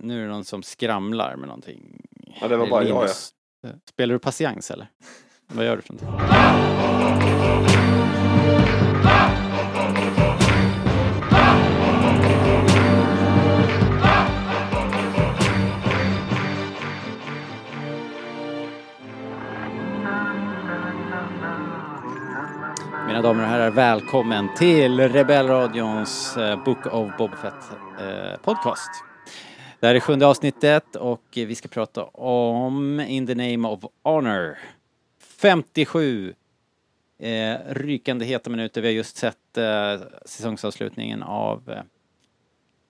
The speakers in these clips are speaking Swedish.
nu är det någon som skramlar med någonting. Ja, det var bara jag, ja. Eh, Spelar du patiens eller? Vad gör du för någonting? Mina damer och herrar, välkommen till Rebellradions eh, Book of Boba Fett eh, podcast. Det här är sjunde avsnittet och vi ska prata om In the name of honor. 57 eh, rykande heta minuter. Vi har just sett eh, säsongsavslutningen av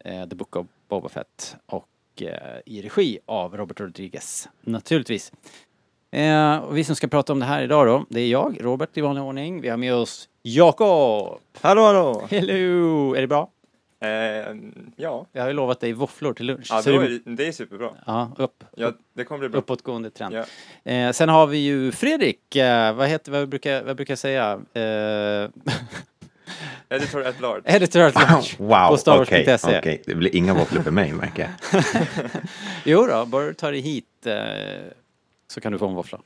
eh, The Book of Boba Fett och eh, i regi av Robert Rodriguez, naturligtvis. Eh, och vi som ska prata om det här idag då, det är jag, Robert i vanlig ordning. Vi har med oss Jakob! Hallå, hallå! Hello! Är det bra? Eh, ja, Jag har ju lovat dig våfflor till lunch. ja det- är det, är superbra. ja, upp. Ja, det kommer bli bra. Uppåtgående trend. Ja. Eh, sen har vi ju Fredrik, eh, vad heter, vad brukar, vad brukar jag säga? Eh, Editor at large. editor at large Wow, okej, Wars.se. okej. Det blir inga våfflor för mig märker jag. Jo då, bara du tar dig hit eh, så kan du få en våffla.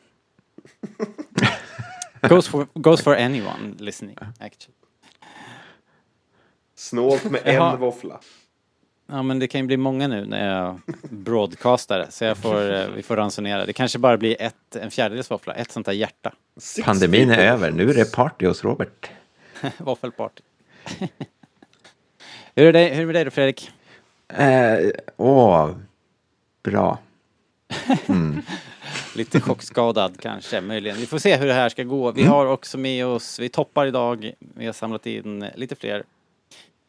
goes, for, goes for anyone listening, actually. Snålt med en våffla. Ja men det kan ju bli många nu när jag broadcastar det, så jag får, eh, vi får ransonera. Det kanske bara blir ett, en fjärdedels våffla, ett sånt där hjärta. Six Pandemin är över, nu är det party hos Robert. Våffelparty. hur är det hur är det med dig då Fredrik? Eh, åh, bra. Lite chockskadad kanske, möjligen. Vi får se hur det här ska gå. Vi har också med oss, vi toppar idag, vi har samlat in lite fler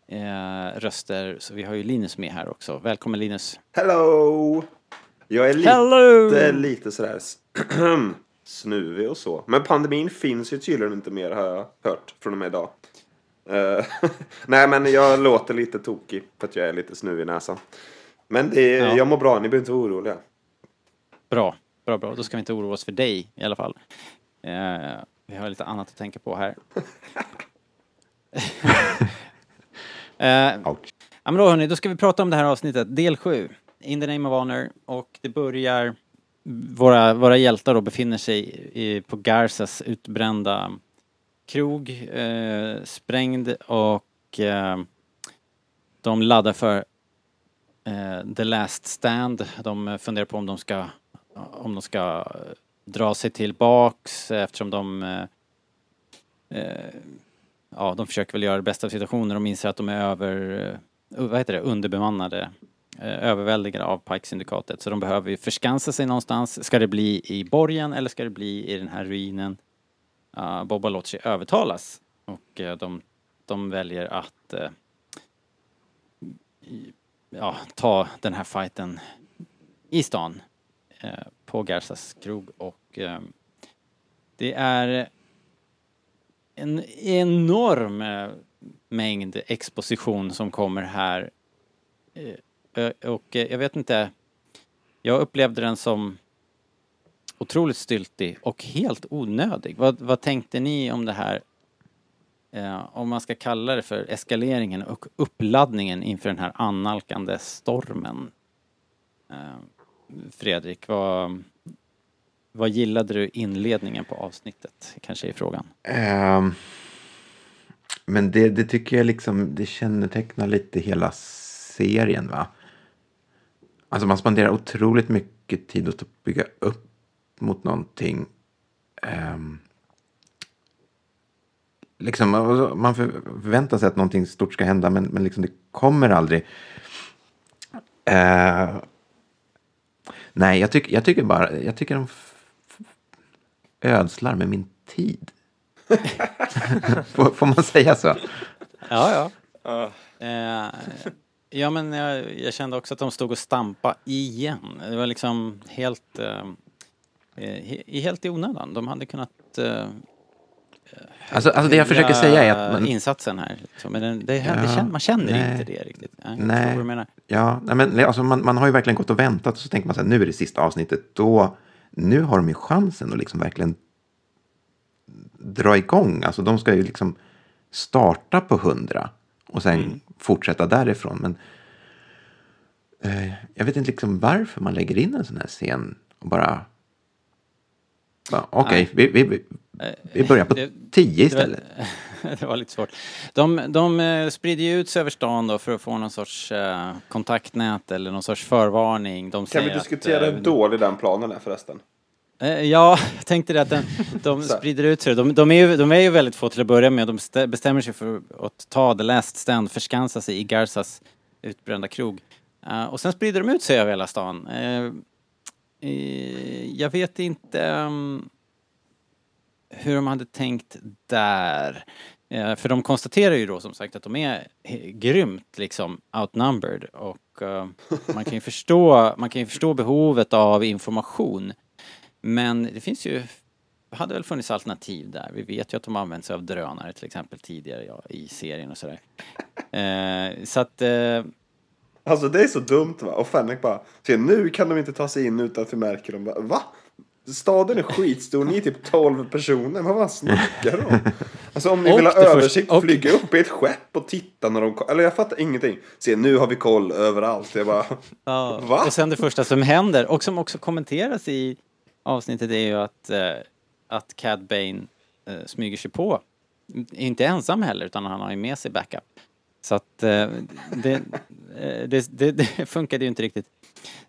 eh, röster. Så vi har ju Linus med här också. Välkommen Linus. Hello! Jag är lite, Hello! lite sådär snuvig och så. Men pandemin finns ju tydligen inte mer har jag hört från och med idag. Eh, Nej men jag låter lite tokig för att jag är lite snuvig i näsan. Men det, Ja. jag mår bra, ni behöver inte vara oroliga. Bra, bra, bra. Då ska vi inte oroa oss för dig i alla fall. Eh, vi har lite annat att tänka på här. eh, Ouch. Ja men då hörni, då ska vi prata om det här avsnittet, del 7, In the name of honor. Och det börjar, våra, våra hjältar då befinner sig i, på Garzas utbrända krog, eh, sprängd och eh, de laddar för eh, the last stand. De funderar på om de ska, om de ska dra sig tillbaks eftersom de eh, eh, ja, de försöker väl göra det bästa av situationen. De inser att de är över, eh, vad heter det, underbemannade, eh, överväldigade av Pike-syndikatet. Så de behöver ju förskansa sig någonstans. Ska det bli i borgen eller ska det bli i den här ruinen? Uh, Boba låter sig övertalas och uh, de, de väljer att uh, ja, ta den här fighten i stan på Garzas krog och det är en enorm eh, mängd exposition som kommer här. Eh, och eh, jag vet inte, jag upplevde den som otroligt styltig och helt onödig. Vad, vad tänkte ni om det här? Eh, om man ska kalla det för eskaleringen och uppladdningen inför den här annalkande stormen. Eh, Fredrik, vad, vad gillade du inledningen på avsnittet? Kanske är frågan. Um, men det, det tycker jag liksom, det kännetecknar lite hela serien va. Alltså man spenderar otroligt mycket tid åt att bygga upp mot någonting. Um, liksom, man förväntar sig att någonting stort ska hända men, men liksom det kommer aldrig. Uh, nej, jag, tycker jag tycker bara, jag tycker de ödslar med min tid. får, får man säga så? Ja, ja. Ja. Eh, ja, men jag, jag kände också att de stod och stampa igen. Det var liksom helt, he, helt i onödan. De hade kunnat eh, Alltså, alltså det jag försöker säga är att man, insatsen här. Liksom. Men det, det, Ja, känner, man känner nej. inte det riktigt. Nej, jag Nej. Ja, nej, men alltså man, man har ju verkligen gått och väntat och så tänker man så här, nu är det sista avsnittet. Då, nu har de ju chansen att liksom verkligen dra igång. Alltså de ska ju liksom starta på hundra och sen fortsätta därifrån. Men eh, jag vet inte liksom varför man lägger in en sån här scen och bara... bara, Okej, vi, vi, vi, vi börjar på Det- tio Det var, istället. det var lite svårt. De, de eh, sprider ju ut sig över stan då för att få någon sorts eh, kontaktnät eller någon sorts förvarning. De Kan vi att, diskutera eh, hur dålig den planen är förresten? Eh, Ja, jag tänkte det att den, de sprider ut sig. De, de, är ju, de är ju väldigt få till att börja med. De stä- bestämmer sig för att ta The Last Stand, förskansa sig i Garzas utbrända krog. Eh, och sen sprider de ut sig över hela stan. Eh, eh, jag vet inte ehm, hur de hade tänkt där. Eh, för de konstaterar ju då som sagt att de är grymt liksom outnumbered och eh, man kan ju förstå, man kan ju förstå behovet av information. Men det finns ju, hade väl funnits alternativ där. Vi vet ju att de använt sig av drönare till exempel tidigare ja, i serien och sådär. Eh, så att, eh, Alltså det är så dumt va? Och Fennec bara, se nu kan de inte ta sig in utan att vi märker dem. Bara, Va? Staden är skitstor, ni är typ 12 personer, vad fan snackar de om? Alltså om ni Och vill ha översikt, och- flyga upp i ett skepp och titta när de Eller jag fattar ingenting. Se nu har vi koll överallt. Jag bara, Ja, Va? och sen det första som händer och som också kommenteras i avsnittet är ju att, eh, att Cad Bane eh, smyger sig på. Inte ensam heller utan han har ju med sig backup. Så att eh, det, eh, det, det, det funkade ju inte riktigt.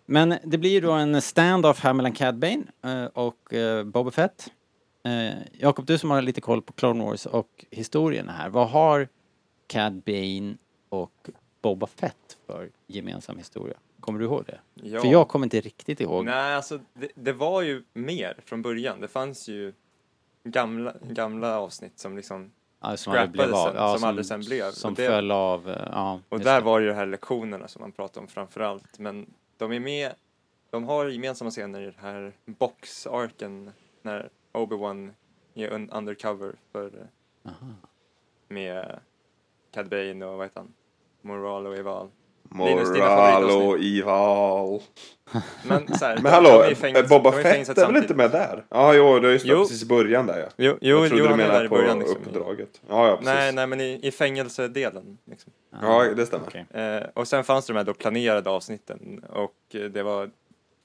Men det blir ju då en stand-off här mellan Cad Bane eh, och eh, Boba Fett. Eh, Jakob, du som har lite koll på Clone Wars och historien här. Vad har Cad Bane och Boba Fett för gemensam historia? Kommer du ihåg det? Ja. För jag kommer inte riktigt ihåg. Nej, alltså det, det var ju mer från början. Det fanns ju gamla, gamla avsnitt som liksom Ja, som aldrig blev av. sen, som aldrig sen blev. Som Och det- föll av. Ja, Och där det. var ju de här lektionerna som man pratade om framför allt. Men de är med, de har gemensamma scener i den här box-arken när Obi-Wan är un- undercover för, eh, Aha. med Cad Bane och vad heter han? Moral och Eval. Moral och ival. Men så här, Men hallå, de fängelse- Boba de Fett är väl inte med där? Ja, jo, det är just det, Jo. precis i början där ja. Jo, jo, jag trodde jo du han är där menade i på början liksom. uppdraget. Ja, ja, precis. Nej, nej, men i, i fängelsedelen. Liksom. Ja, det stämmer. Okej. Eh, och sen fanns det de här då planerade avsnitten och eh, det var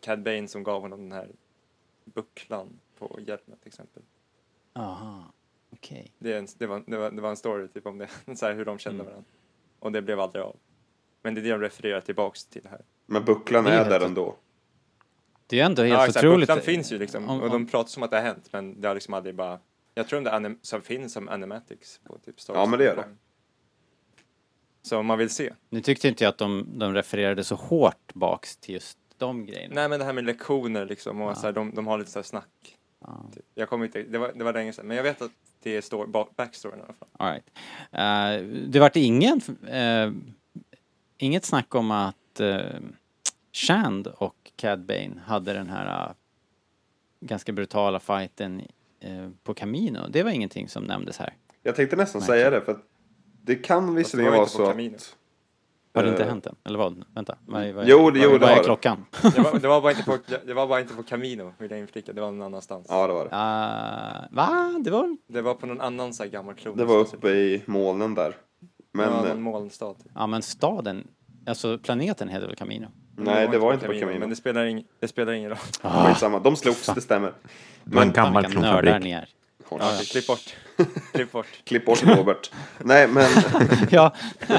Cad Bane som gav honom den här bucklan på hjälmen till exempel. Aha. Okej. Det, en, det, var, det, var, det var en story typ om det, så här, hur de kände Mm. varandra. Och det blev aldrig av. Men det är det de refererar tillbaks till här. Men bucklan är är där ändå. Det är ändå helt ja, exakt, otroligt. bucklan finns ju liksom Om- och om- de pratar som att det har hänt men det har liksom aldrig bara jag tror det anim- som finns som animatics på typ Star Ja, men det gör det. Så om man vill se. Nu tyckte inte jag att de, de refererade så hårt baks till just de grejerna. Nej men det här med lektioner liksom och så här, de, de har lite så här snack. Ja. Typ. Jag kommer inte, det var, det var länge sedan men jag vet att det är story, ba- backstoryn i alla fall. All right. Eh, det vart ingen, eh, inget snack om att uh, Shand och Cad Bane hade den här eh, ganska brutala fighten eh, på Camino. Det var ingenting som nämndes här. Jag tänkte nästan Nej. säga det, för att det kan visserligen var vara inte på så Camino. att... Har det inte Eh, hänt än? Eller vad? Vänta. Vad, är- vad, är- Jo, det- jo, vad, det vad är det. klockan? Det var, det, var bara inte på, det var bara inte på Camino vill jag inflika, det var någon annanstans. Ja, det var det. Uh, va? Det var... Det var på någon annan så här gammal klon. Det var uppe i molnen där. Men ja, eh, någon molnstad. typ. Ja, men staden, alltså planeten heter väl Camino? nej, det var inte på Camino. Men det spelar, ing, det spelar ingen roll. Skitsamma, de slogs, det stämmer. Var en gammal klonfabrik. Ja, klipp bort. klipp bort. Klipp bort Robert. nej, men, ja,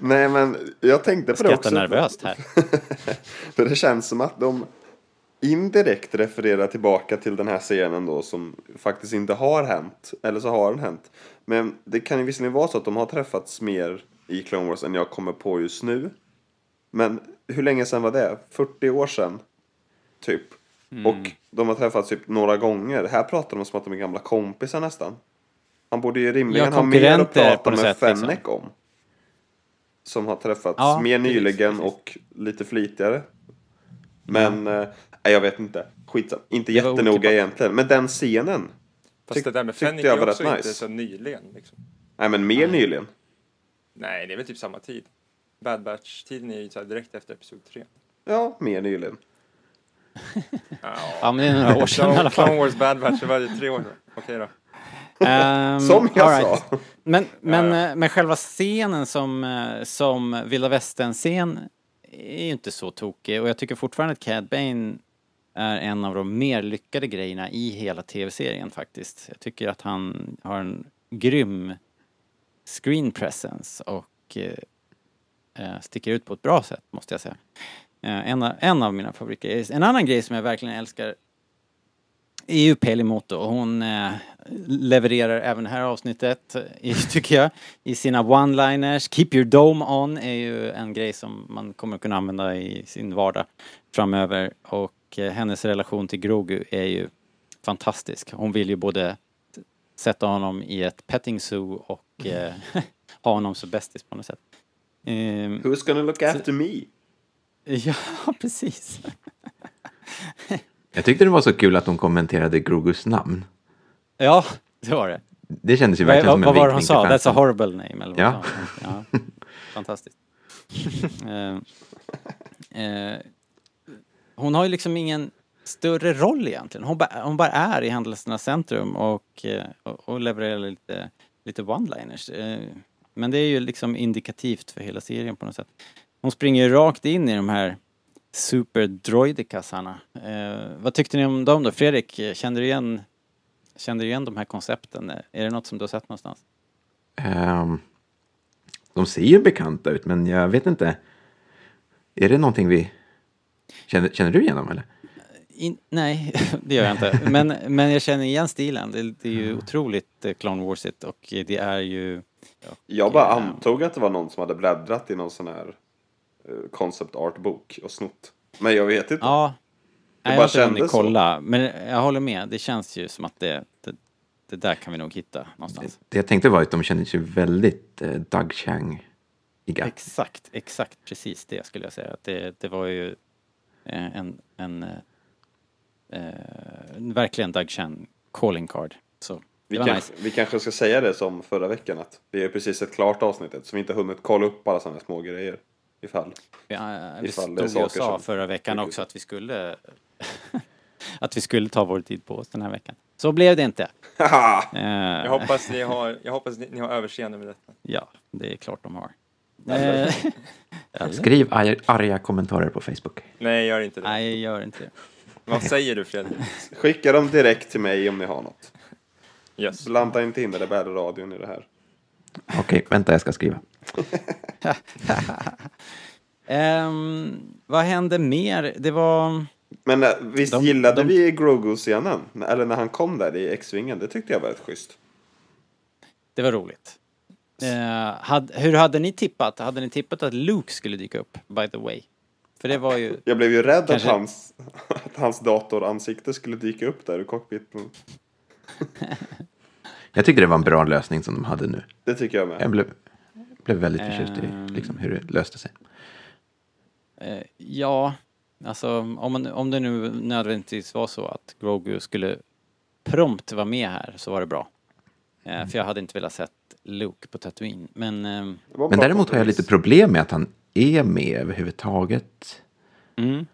nej, men jag tänkte på det också. nervöst här. För det känns som att de indirekt refererar tillbaka till den här scenen då som faktiskt inte har hänt. Eller så har den hänt. Men det kan ju visserligen vara så att de har träffats mer i Clone Wars än jag kommer på just nu. Men hur länge sedan var det? 40 år sedan? Typ. Och de har träffats typ några gånger. Här pratar de som att de är gamla kompisar nästan. Han borde ju rimligen Ja, ha mer att prata med liksom. Fennec om. Som har träffats Ja, mer precis, nyligen precis. och lite flitigare. Men, eh, nej jag vet inte. Skitsam. Inte jättenoga otippat. egentligen. Men den scenen. Fast Tyck- det där med tyckte Fennec jag är var också rätt inte nice. så nyligen. Liksom. Nej men mer nyligen. Nej, det är väl typ samma tid. Bad Batch-tiden är ju så här direkt efter Episod 3. Ja, mer nyligen. Ja, men det är några år sedan i alla Clone, Clone fall. Wars Bad Batch, det var ju tre år då. Okej då. Ehm, Som jag all right. sa. Men, men, eh, men själva scenen som, eh, som vilda västern-scen är ju inte så tokig och jag tycker fortfarande att Cad Bane är en av de mer lyckade grejerna i hela tv-serien faktiskt. Jag tycker att han har en grym screen presence och eh, eh, sticker ut på ett bra sätt måste jag säga. Eh, en, av- en av mina favoritgrejer. En annan grej som jag verkligen älskar är ju Pelimoto och hon eh, levererar även det här avsnittet, eh, i, tycker jag, i sina one-liners. Keep your dome on är ju en grej som man kommer kunna använda i sin vardag framöver och eh, hennes relation till Grogu är ju fantastisk. Hon vill ju både sätta honom i ett petting zoo och eh, ha honom som bästis på något sätt. Ehm, Who's gonna look after me? ja, precis. Jag tyckte det var så kul att hon kommenterade Grogus namn. Ja, det var det. Det kändes ju verkligen vad, som en vad var det hon vinkning sa? That's a horrible name eller vad Ja. sa hon? Ja. Fantastiskt. Eh, eh, hon har ju liksom ingen större roll egentligen. Hon bara, hon bara är i händelsernas centrum och, eh, och, och levererar lite, lite one-liners. Eh, men det är ju liksom indikativt för hela serien på något sätt. Hon springer ju rakt in i de här superdroidikasarna. Eh, vad tyckte ni om dem då? Fredrik, kände du igen, kände du igen de här koncepten? Är det något som du har sett någonstans? Um, de ser ju bekanta ut, men jag vet inte. Är det någonting vi... Känner, känner du igen dem eller? In, nej, det gör jag inte. Men, men jag känner igen stilen. Det, det är ju otroligt eh, Clone Warsigt och det är ju... Jag bara Ja. antog att det var någon som hade bläddrat i någon sån här eh, concept art-bok och snott. Men jag vet inte. Ja. Nej, jag bara har inte hunnit så. kolla. Men jag håller med. Det känns ju som att det, det, det där kan vi nog hitta någonstans. Det jag tänkte var att de kändes ju väldigt eh, Doug Chang-iga. Exakt, exakt precis det skulle jag säga. Att det, det var ju eh, en, en eh, eh, verkligen Doug Chan calling card. Så Vi, kanske, nice. vi kanske ska säga det som förra veckan att vi har precis sett klart avsnittet så vi inte hunnit kolla upp alla sådana små grejer. Ifall. Vi, eh, vi Ifall det är stod ju och saker sa som- förra veckan också att vi skulle att vi skulle ta vår tid på oss den här veckan. Så blev det inte. Eh, Jag hoppas, ni har, jag hoppas ni, ni har överseende med detta. Ja, det är klart de har. Eller? Eh, eller? Skriv arga, kommentarer på Facebook. Nej, gör inte det. Nej, gör inte det. Vad säger du Fredrik? Skicka dem direkt till mig om ni har något. Yes. Blanda inte in det där bärradion i det här. Okej, vänta jag ska skriva. Ehm, vad hände mer? Det var... Men eh, visst De- gillade de- vi Grogu-scenen? Eller när han kom där i X-vingen. Det tyckte jag var rätt schysst. Det var roligt. Eh, had, hur hade ni tippat? Hade ni tippat att Luke skulle dyka upp, by the way? För det var ju... Jag blev ju rädd Kanske- att, hans, att hans datoransikte skulle dyka upp där i cockpiten. Jag tyckte det var en bra lösning som de hade nu. Det tycker jag med. Jag blev, blev väldigt förtjust i liksom, hur det löste sig. Eh, ja, alltså om, man, om det nu nödvändigtvis var så att Grogu skulle prompt vara med här så var det bra. Eh, för jag hade inte velat sett Luke på Tatooine. Men... ehm, Men däremot har jag lite problem med att han är med överhuvudtaget. mm.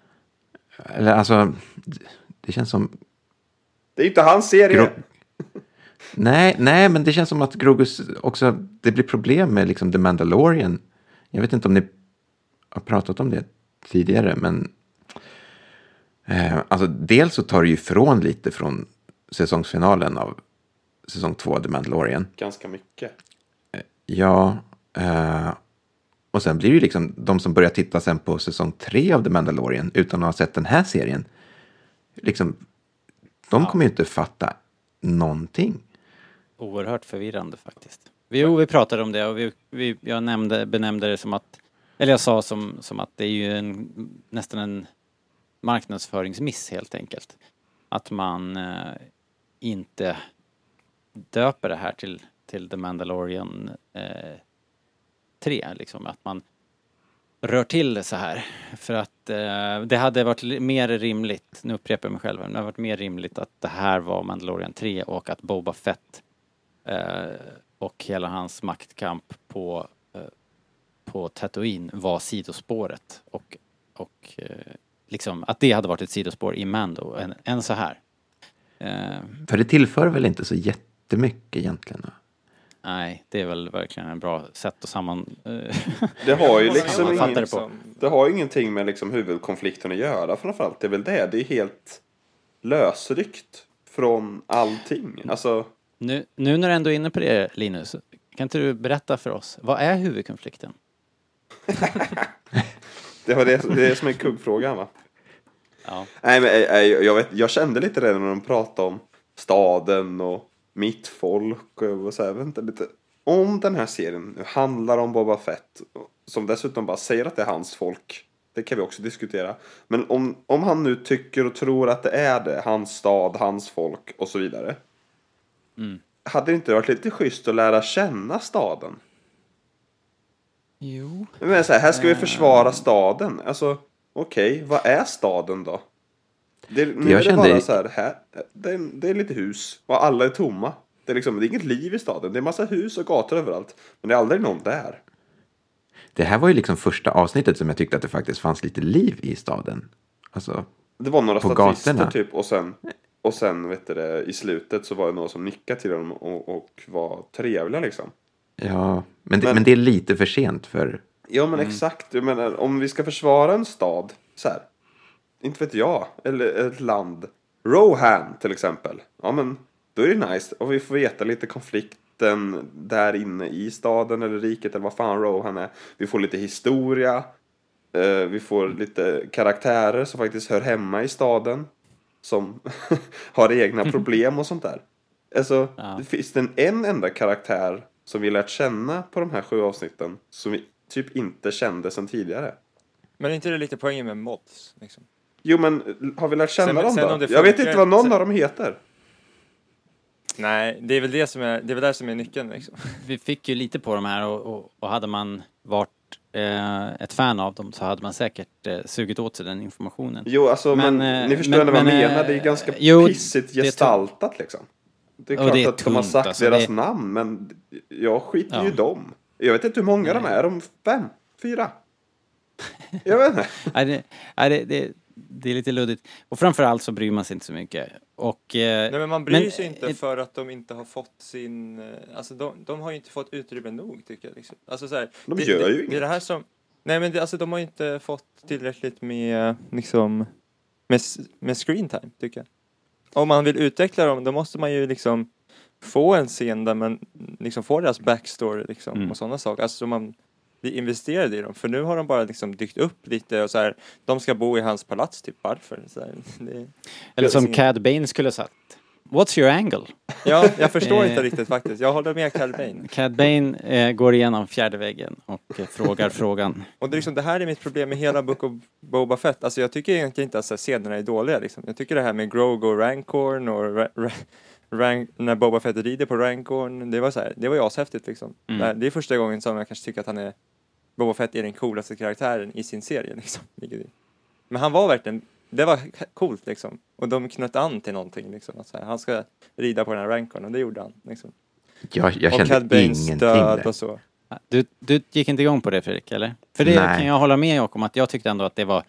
Eller alltså, det- känns som... Det är inte hans serie! Gro- nej, nej, men det känns som att Grogus också, det blir problem med liksom The Mandalorian. Jag vet inte om ni har pratat om det tidigare, men eh, alltså dels så tar det ju ifrån lite från säsongsfinalen av säsong två av The Mandalorian. Ganska mycket. Ja, eh, och sen blir det ju liksom de som börjar titta sen på säsong tre av The Mandalorian utan att ha sett den här serien. Liksom, de kommer ju inte fatta någonting. Oerhört förvirrande faktiskt. Vi, jo, vi pratade om det och vi, vi, jag nämnde, benämnde det som att, eller jag sa som, som att det är ju en, nästan en marknadsföringsmiss helt enkelt. Att man eh, inte döper det här till, till The Mandalorian eh, 3, liksom att man rör till det så här. För att eh, det hade varit mer rimligt, nu upprepar jag mig själv, men det hade varit mer rimligt att det här var Mandalorian 3 och att Boba Fett eh, och hela hans maktkamp på, eh, på Tatooine var sidospåret och, och eh, liksom att det hade varit ett sidospår i Mando än, än så här. Eh, För det tillför väl inte så jätte jättemycket egentligen. Nej, det är väl verkligen en bra sätt att samman... Det har ju liksom ingen, det på. det har ju ingenting med liksom huvudkonflikten att göra framförallt. Det är väl det. Det är helt lösryckt från allting. Alltså, nu, nu när du ändå är inne på det Linus, kan inte du berätta för oss, vad är huvudkonflikten? det var det, det är som är kuggfrågan va? Ja. Nej men eh, eh, jag, vet, jag kände lite redan när de pratade om staden och mitt folk och så här, vänta lite. Om den här serien nu handlar om Boba Fett, som dessutom bara säger att det är hans folk, det kan vi också diskutera. Men om, om han nu tycker och tror att det är det, hans stad, hans folk och så vidare. Mm. Hade det inte varit lite schysst att lära känna staden? Jo. Men så här, här ska vi försvara staden. Alltså, okej, vad är staden då? Det, Jag är det kände- bara så här, här det, är, det är lite hus och alla är tomma. Det är, liksom, det är inget liv i staden. Det är massa hus och gator överallt. Men det är aldrig någon där. Det här var ju liksom första avsnittet som jag tyckte att det faktiskt fanns lite liv i staden. Alltså, Det var några På statister gatorna. typ och sen, och sen vet du i slutet så var det några som nickade till dem och, och var trevliga liksom. ja, men det, Men- men det är lite för sent för... Ja men exakt, jag menar om vi ska försvara en stad så här. Inte vet jag, eller ett land. Rohan till exempel. Ja men då är det nice och vi får veta lite konflikten där inne i staden eller riket eller vad fan Rohan är. Vi får lite historia. Eh, vi får lite karaktärer som faktiskt hör hemma i staden. Som har egna problem och sånt där. Alltså, Ja. det finns det en, en enda karaktär som vi lärt känna på de här sju avsnitten som vi typ inte kände sedan tidigare. Men är inte det lite poängen med mods? Liksom? Jo men har vi lärt känna Sen- dem sen då? det Jag vet funkar- inte vad någon sen- av dem heter. Nej, det är väl det som är, det är väl där som är nyckeln liksom. Vi fick ju lite på de här och, och, och hade man varit eh, ett fan av dem så hade man säkert eh, sugit åt sig den informationen. Jo alltså men, Men, eh, ni förstår men- vad jag men, eh, menar. Det är ganska jo, pissigt det är gestaltat liksom. Det är klart det är att de har sagt alltså, deras det- namn men jag skiter ju i Ja. dem. Jag vet inte hur många de Nej. är. De fem? Fyra? Jag vet inte. Nej, det, nej, det, det, är lite luddigt. Och framförallt så bryr man sig inte så mycket. Och, eh, Nej men man bryr Men, sig inte eh, för att de inte har fått sin, eh, alltså de, de har ju inte fått utrymme nog tycker jag liksom. Alltså så här, De det, gör det, ju Det är inget. det här som, nej men det, alltså de har ju inte fått tillräckligt med, liksom, med, med screen time tycker jag. Om man vill utveckla dem då måste man ju liksom få en scen där man liksom får deras backstory liksom Mm. och sådana saker. Alltså så man blir investerad i dem. För nu har de bara liksom dykt upp lite och så här, de ska bo i hans palats typ, varför? Här, det, eller som Cad Bane skulle ha sagt. What's your angle? Ja, jag förstår Eh. inte riktigt faktiskt. Jag håller med Cal Bane. Cad Bane eh, går igenom fjärde väggen och eh, frågar frågan. Och det, är liksom, det här är mitt problem med hela Book of Boba Fett. Alltså jag tycker egentligen inte att scenerna är dåliga liksom. Jag tycker det här med Grogu och Rancorn och ra, ra, rank, när Boba Fett rider på Rancorn, det var så här, det var ju ashäftigt liksom. Mm. Det, är första gången som jag kanske tycker att han är Boba Fett är den coolaste karaktären i sin serie liksom. Men han var verkligen, det var coolt liksom. Och de knöt an till någonting liksom. Att så här, han ska rida på den här Rancorn och det gjorde han liksom. Jag, jag och Cad kände Banes ingenting där. och så. Du, du gick inte igång på det Fredrik, eller? För det Nej. kan jag hålla med om att jag tyckte ändå att det var,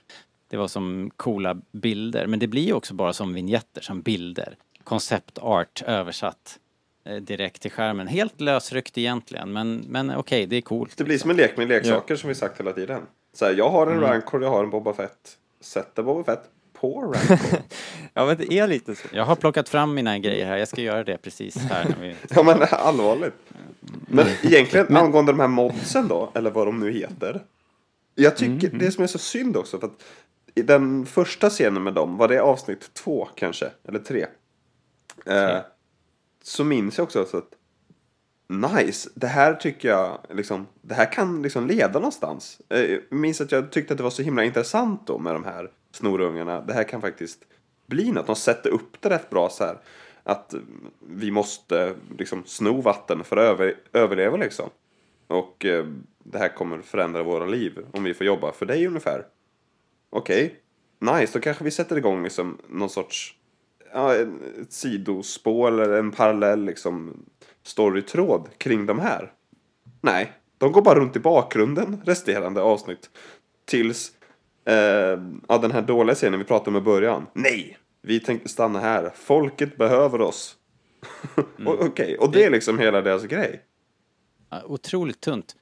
det var som coola bilder. Men det blir ju också bara som vignetter, som bilder. Konceptart översatt eh, direkt till skärmen. Helt lösryckt egentligen, men, men okej, det är coolt. Det blir som en lek med leksaker som vi sagt hela tiden. Så här, jag har en Rancor, jag har en Boba Fett. Sätter Boba Fett på Rancor. Ja men det är lite så. Jag har plockat fram mina grejer här, jag ska göra det precis här. När vi... ja men allvarligt. Men egentligen angående de här modsen då, eller vad de nu heter. Jag tycker det som är så synd också, för att i den första scenen med dem, var det avsnitt två kanske, eller tre? Eh, så minns jag också så att Nice, det här tycker jag liksom, det här kan liksom leda någonstans. Eh, Jag minns att jag tyckte att det var så himla intressant då med de här snorungarna. Det här kan faktiskt bli något. De sätter upp det rätt bra så här. Att vi måste liksom sno vatten för att över, överleva liksom. Och eh, det här kommer förändra våra liv om vi får jobba för dig ungefär. Okej, nice, då kanske vi sätter igång liksom någon sorts ja, ett sidospår eller en parallell liksom storytråd kring de här. Nej, de går bara runt i bakgrunden resterande avsnitt. Tills eh, ja, den här dåliga scenen vi pratade om i början. Nej, vi tänker stanna här. Folket behöver oss. Och- Okej, och det är liksom hela deras grej. Otroligt tunt.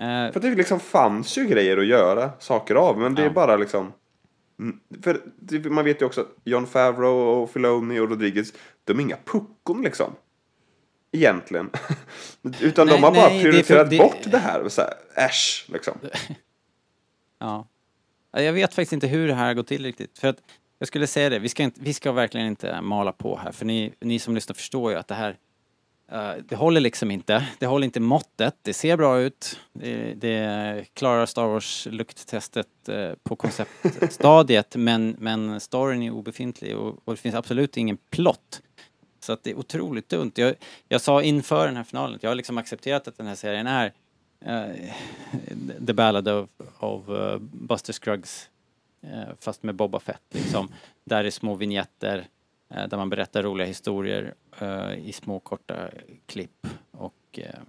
Eh, För det liksom fanns ju grejer att göra saker av, men det är Ja. bara liksom... Mm, För det- man vet ju också att John Favreau och Filoni och Rodriguez, de är inga puckon liksom. Egentligen. Utan Nej, de har bara nej, det för- prioriterat det- bort det här. och Så här äsch, liksom. Ja. Ja, Jag vet faktiskt inte hur det här går till riktigt. För att jag skulle säga det, vi ska, inte, vi ska verkligen inte mala på här. För ni, ni som lyssnar förstår ju att det här, Eh, det håller liksom inte. Det håller inte måttet. Det ser bra ut. Det, det klarar Star Wars-lukttestet eh, på konceptstadiet. men, men storyn är obefintlig och, och det finns absolut ingen plott. Så att det är otroligt dumt. Jag, jag sa inför den här finalen att jag har liksom accepterat att den här serien är uh, The Ballad of, of uh, Buster Scruggs uh, fast med Boba Fett liksom. Där är små vignetter Eh, där man berättar roliga historier eh, i små korta klipp och, eh,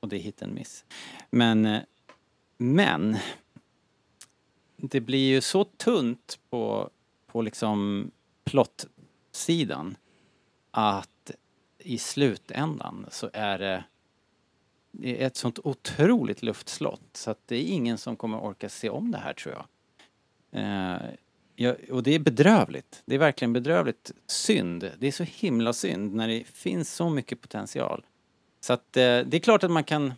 och det är hit and miss. Men, eh, men det blir ju så tunt på, på liksom plottsidan att i slutändan så är det det är ett sånt otroligt luftslott så att det är ingen som kommer orka se om det här tror jag. Eh, ja, och det är bedrövligt. Det är verkligen bedrövligt synd. Det är så himla synd när det finns så mycket potential. Så att eh, det är klart att man kan,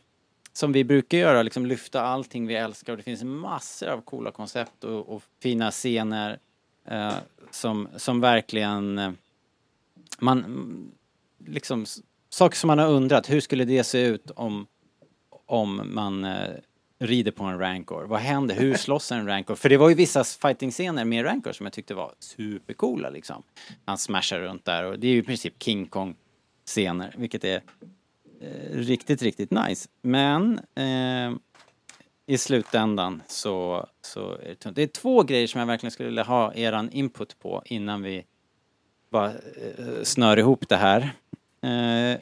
som vi brukar göra, liksom lyfta allting vi älskar och det finns massor av coola koncept och, och fina scener eh, som, som verkligen eh, man liksom saker som man har undrat, hur skulle det se ut om, om man eh, rider på en rancor? Vad händer? Hur slåss en rancor? För det var ju vissa fighting-scener med rancor som jag tyckte var supercoola liksom. Han smashar runt där och det är ju i princip King Kong-scener, vilket är eh, riktigt, riktigt nice. Men eh, i slutändan så, så är det tunt. Det är två grejer som jag verkligen skulle vilja ha eran input på innan vi bara eh, snör ihop det här. Eh,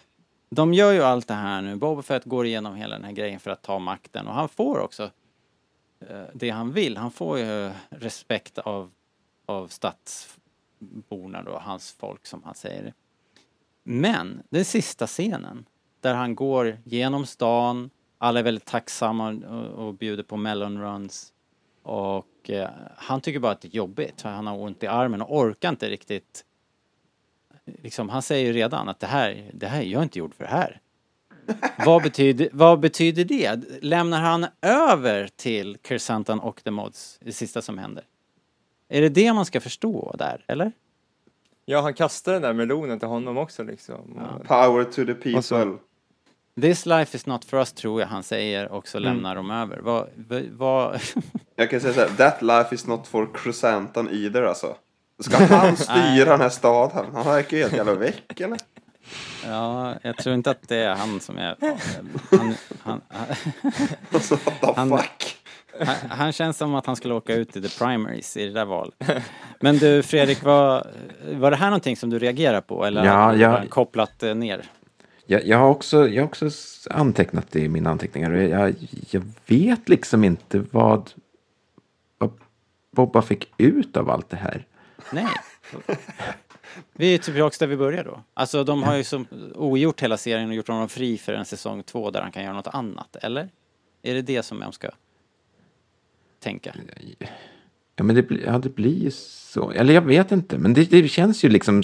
de gör ju allt det här nu. Boba Fett går igenom hela den här grejen för att ta makten och han får också eh, det han vill. Han får ju eh, respekt av, av stadsborna då, hans folk som han säger. Men den sista scenen där han går genom stan, alla är väldigt tacksamma och, och bjuder på melon runs och eh, han tycker bara att det är jobbigt för han har ont i armen och orkar inte riktigt liksom, han säger ju redan att det här, det här, jag är inte gjord för det här. vad, betyder, vad betyder det? Lämnar han över till Kersantan och The Mods, det sista som händer? Är det det man ska förstå där, eller? Ja, han kastar den där melonen till honom också liksom. Och- Power to the people. Så- This life is not for us, tror jag han säger, och så Mm. lämnar de över. Vad, vad, vad Jag kan säga så här, that life is not for Chrysantan either alltså. Ska han styra den här staden? Han verkar ju helt jävla väck eller? ja, jag tror inte att det är han som är... Han, han, han, Han-? Han, han känns som att han skulle åka ut i the primaries i det där valet. Men du Fredrik, var, var det här någonting som du reagerar på eller Ja, har du ja. bara kopplat eh, ner? Jag, jag, har också, jag har också antecknat det i mina anteckningar. och Jag, jag vet liksom inte vad, vad Bobba fick ut av allt det här. Nej. Vi är tillbaka där vi började då. Alltså de har ju som ogjort hela serien och gjort honom fri för en säsong två där han kan göra något annat, eller? Är det det som jag ska tänka? Ja, men det, blir- ja, det blir ju så. Eller jag vet inte, men det, det känns ju liksom...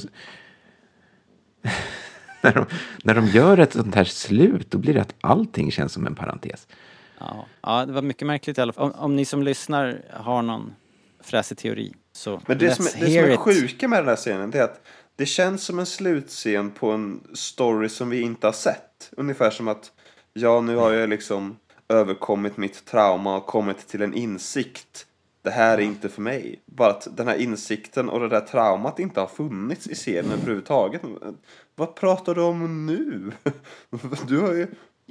när, de, när de gör ett sånt här slut, då blir det att allting känns som en parentes. Ja, ja det var mycket märkligt i alla fall. Om, om ni som lyssnar har någon fräsig teori så Men det som, är- det som är sjuka med den här scenen det är att det känns som en slutscen på en story som vi inte har sett. Ungefär som att ja, nu har jag liksom överkommit mitt trauma och kommit till en insikt. Det här är inte för mig. Bara att den här insikten och det där traumat inte har funnits i serien överhuvudtaget. Vad pratar du om nu? Du har ju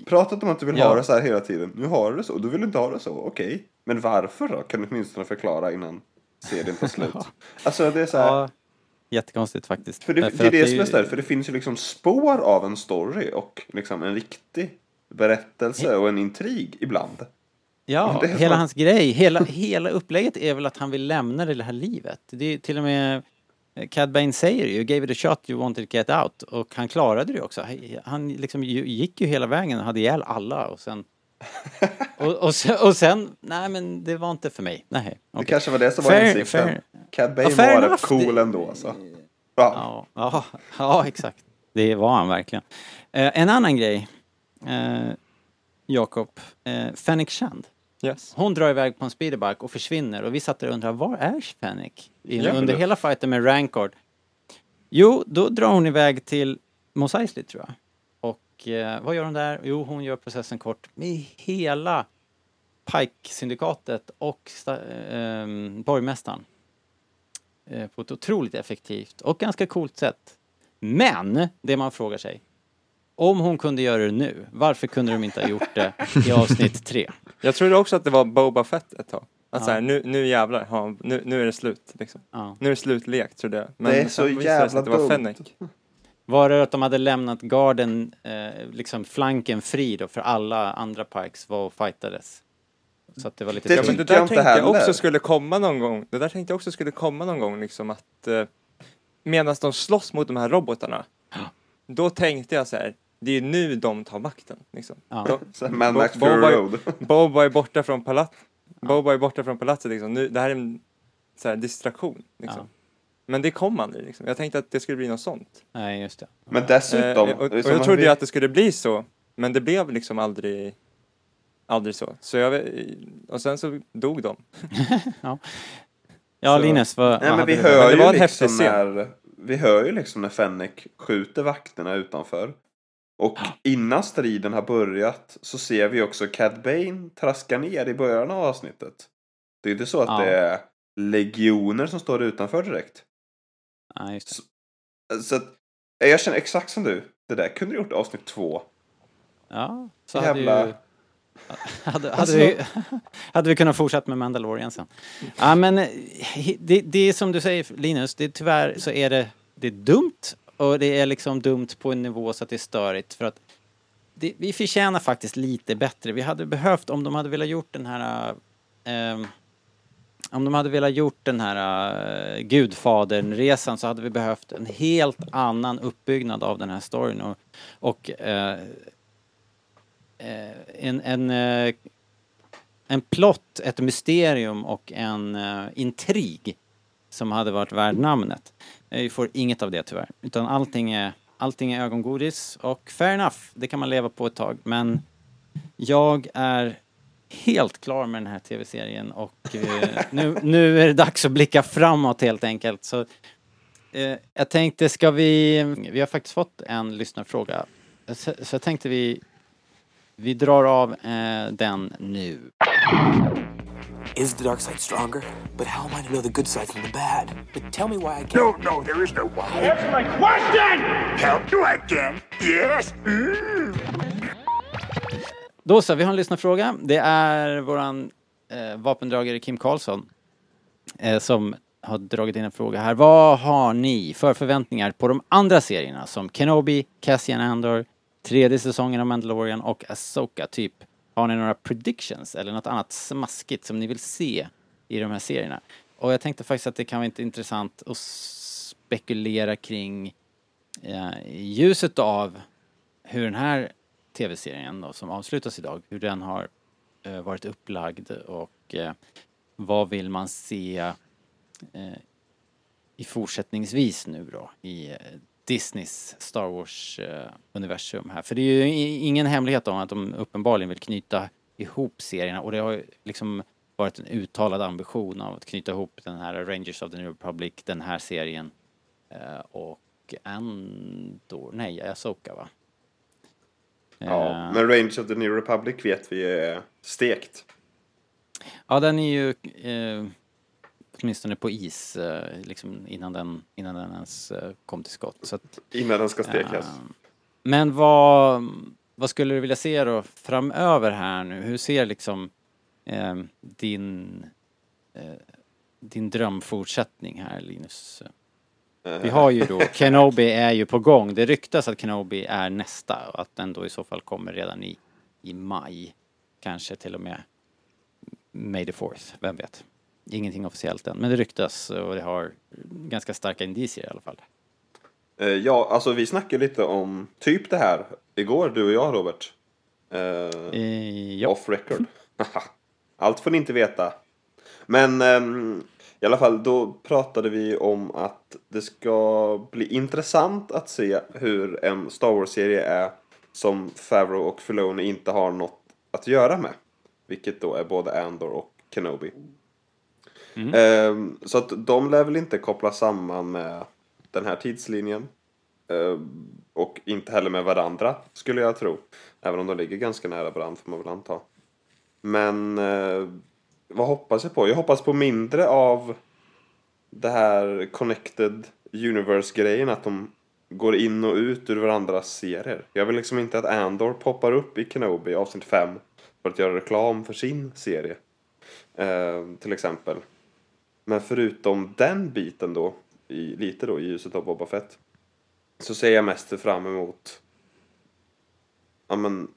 pratat om att du vill Ja. ha det så här hela tiden. Nu har du det så. Du vill inte ha det så. Okej. Men varför då? Kan du åtminstone förklara innan serien tar slut? Alltså det är så här. Ja, jättekonstigt faktiskt. För det, Därför det är att det som är större, för det finns ju liksom spår av en story och liksom en riktig berättelse och en intrig ibland. Ja, hela så- hans grej, hela, hela upplägget är väl att han vill lämna det här livet. Det är till och med eh, Cad Bane säger ju, gave it a shot, you wanted to get out. Och han klarade det också. Han liksom gick ju hela vägen och hade ihjäl alla och sen... och, och, sen, och sen, nej men det var inte för mig. Nej, Det okej. kanske var det som var Fair- insikten. fair. Cad Bane Ja, var rätt cool Det- ändå alltså. Ja. Ja, ja, ja, exakt. Det var han verkligen. Eh, en annan grej, eh, Jakob, eh, Fennec Shand. Yes. Hon drar iväg på en speederbike och försvinner och vi satt där och undrade, var är Fennec? Ja, under det- hela fighten med Rancard. Jo, då drar hon iväg till Mos Eisley tror jag. Och eh, vad gör hon där? Jo, hon gör processen kort med hela Pike-syndikatet och sta- ehm, borgmästaren. Eh, på ett otroligt effektivt och ganska coolt sätt. Men, det man frågar sig, om hon kunde göra det nu, varför kunde de inte ha gjort det i avsnitt tre? Jag trodde också att det var Boba Fett ett tag. Att Ja. så här, nu, nu jävlar, ja, nu, nu är det slut liksom. Ja. Nu är det slutlekt trodde jag. Men Det är så jävla att det var dumt. Fennec. Var det att de hade lämnat garden, eh, liksom flanken fri då för alla andra Pikes var och fightades? Så att det var lite Det Ja, men det jag där inte tänkte jag också skulle komma någon gång. Det där tänkte jag också skulle komma någon gång liksom att eh, medan de slåss mot de här robotarna. Då tänkte jag så här, det är nu de tar makten. Liksom. Ja. De, Mad Bo- Boba- Road. Boba är borta från palat Boba är borta från palatset liksom. Nu, det här är en så här, distraktion. Liksom. Ja. Men det kom aldrig liksom. Jag tänkte att det skulle bli något sånt. Nej, just det. Men dessutom. Eh, och, och som jag trodde ju att det skulle bli så. Men det blev liksom aldrig, aldrig så. så jag, och sen så dog de. Ja, Så- Linus, vad, Nej vad men vi hör Men det var en häftig liksom scen. när, vi hör ju liksom när Fennec skjuter vakterna utanför. Och innan striden har börjat så ser vi också Cad Bane traska ner i början av avsnittet. Det är inte så att Ja. det är legioner som står utanför direkt. Ja, just det. Så att, eh, jag känner exakt som du. Det där kunde du gjort avsnitt två. Ja, så Jävla- hade ju... Hade, hade, Alltså- vi, hade vi kunnat fortsätta med Mandalorian sen. Ja, men eh, det, det är som du säger Linus, det, tyvärr så är det, det är dumt och det är liksom dumt på en nivå så att det är störigt för att det, vi förtjänar faktiskt lite bättre. Vi hade behövt, om de hade velat gjort den här ehm, om de hade velat gjort den här uh, Gudfadern-resan så hade vi behövt en helt annan uppbyggnad av den här storyn. Och, och uh, en, en, uh, en plott, ett mysterium och en uh, intrig som hade varit värd namnet. Vi får inget av det tyvärr, utan allting är, allting är ögongodis och fair enough, det kan man leva på ett tag, men jag är helt klar med den här tv-serien och eh, nu, nu är det dags att blicka framåt helt enkelt. Så, eh, jag tänkte, ska vi... Vi har faktiskt fått en lyssnarfråga. Så, så jag tänkte vi... Vi drar av eh, den nu. Is the dark side stronger? But how am I to know the good side from the bad? But tell me why I can't. No, no, there is no why. Answer my question! Help you again? Yes? Mm. Då så, vi har en lyssnarfråga. Det är våran eh, vapendragare Kim Karlsson eh, som har dragit in en fråga här. Vad har ni för förväntningar på de andra serierna som Kenobi, Cassian Andor, tredje säsongen av Mandalorian och Asoka typ? Har ni några predictions eller något annat smaskigt som ni vill se i de här serierna? Och jag tänkte faktiskt att det kan vara intressant att spekulera kring eh, i ljuset av hur den här tv-serien då, som avslutas idag, hur den har eh, varit upplagd och eh, vad vill man se eh, i fortsättningsvis nu då i eh, Disneys Star Wars-universum här. För det är ju ingen hemlighet om att de uppenbarligen vill knyta ihop serierna och det har ju liksom varit en uttalad ambition av att knyta ihop den här Rangers of the New Republic, den här serien eh, och Andor, nej, Asoka va? Ja, Eh, men Range of the New Republic vet vi är stekt. Ja, den är ju eh, åtminstone på is eh, liksom innan den, innan den ens eh, kom till skott. Så att, Innan den ska stekas. eh, men vad, vad skulle du vilja se då framöver här nu? Hur ser liksom eh, din, din drömfortsättning här Linus? Vi har ju då, Kenobi är ju på gång. Det ryktas att Kenobi är nästa och att den då i så fall kommer redan i, i maj. Kanske till och med May the 4th, vem vet? ingenting officiellt än, men det ryktas och det har ganska starka indicier i alla fall. Eh, ja, alltså vi snackade lite om typ det här igår, du och jag Robert. Eh, ja. Off record. Allt får ni inte veta. Men ehm, i alla fall, då pratade vi om att det ska bli intressant att se hur en Star Wars-serie är som Favreau och Filoni inte har något att göra med. Vilket då är både Andor och Kenobi. Ehm, så att de lär väl inte koppla samman med den här tidslinjen. Ehm, och inte heller med varandra, skulle jag tro. Även om de ligger ganska nära varandra, får man väl anta. Men eh, vad hoppas jag på? Jag hoppas på mindre av det här connected universe-grejen, att de går in och ut ur varandras serier. Jag vill liksom inte att Andor poppar upp i Kenobi avsnitt 5 för att göra reklam för sin serie. Eh, till exempel. Men förutom den biten då, i, lite då i ljuset av Boba Fett, så ser jag mest fram emot Ja men,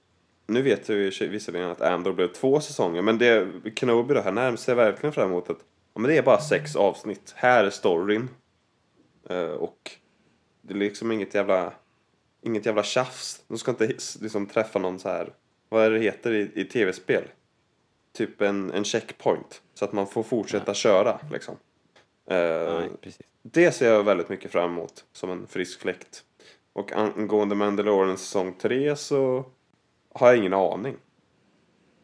nu vet jag ju visserligen att Andor blev två säsonger, men det Kenobi då, här närmar sig verkligen fram emot att ja, men det är bara sex avsnitt. Här är storyn. Eh, och det är liksom inget jävla inget jävla tjafs. De ska inte liksom träffa någon så här vad är det heter i, i tv-spel? Typ en, en checkpoint. Så att man får fortsätta köra liksom. Eh, Nej, det ser jag väldigt mycket fram emot som en frisk fläkt. Och angående Mandalorian säsong 3 så har jag ingen aning.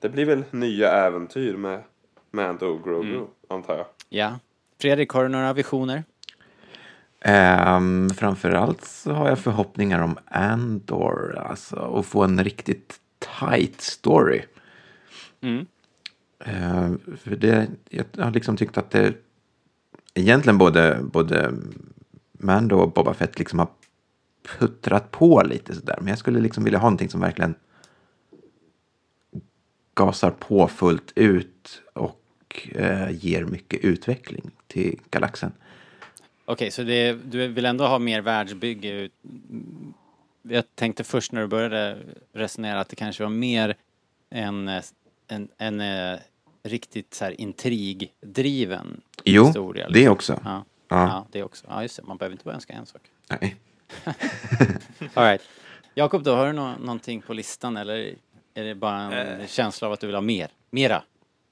Det blir väl nya äventyr med Mando och Grogu, antar jag. Ja. Fredrik, har du några visioner? Um, framförallt så har jag förhoppningar om Andor, alltså att få en riktigt tight story. Mm. Eh, för det, jag har liksom tyckt att det egentligen både, både Mando och Boba Fett liksom har puttrat på lite sådär. Men jag skulle liksom vilja ha någonting som verkligen gasar på fullt ut och eh, ger mycket utveckling till galaxen. Okej, så det, du vill ändå ha mer världsbygge? Jag tänkte först när du började resonera att det kanske var mer en, en, en, eh, riktigt så här intrigdriven Jo, historia. det liksom. också. Ja. Ja. Ja. det också. Ja, just det. Man behöver inte bara önska en sak. Nej. All right. Jakob då, har du nå- någonting på listan eller är det bara en Eh. känsla av att du vill ha mer? Mera?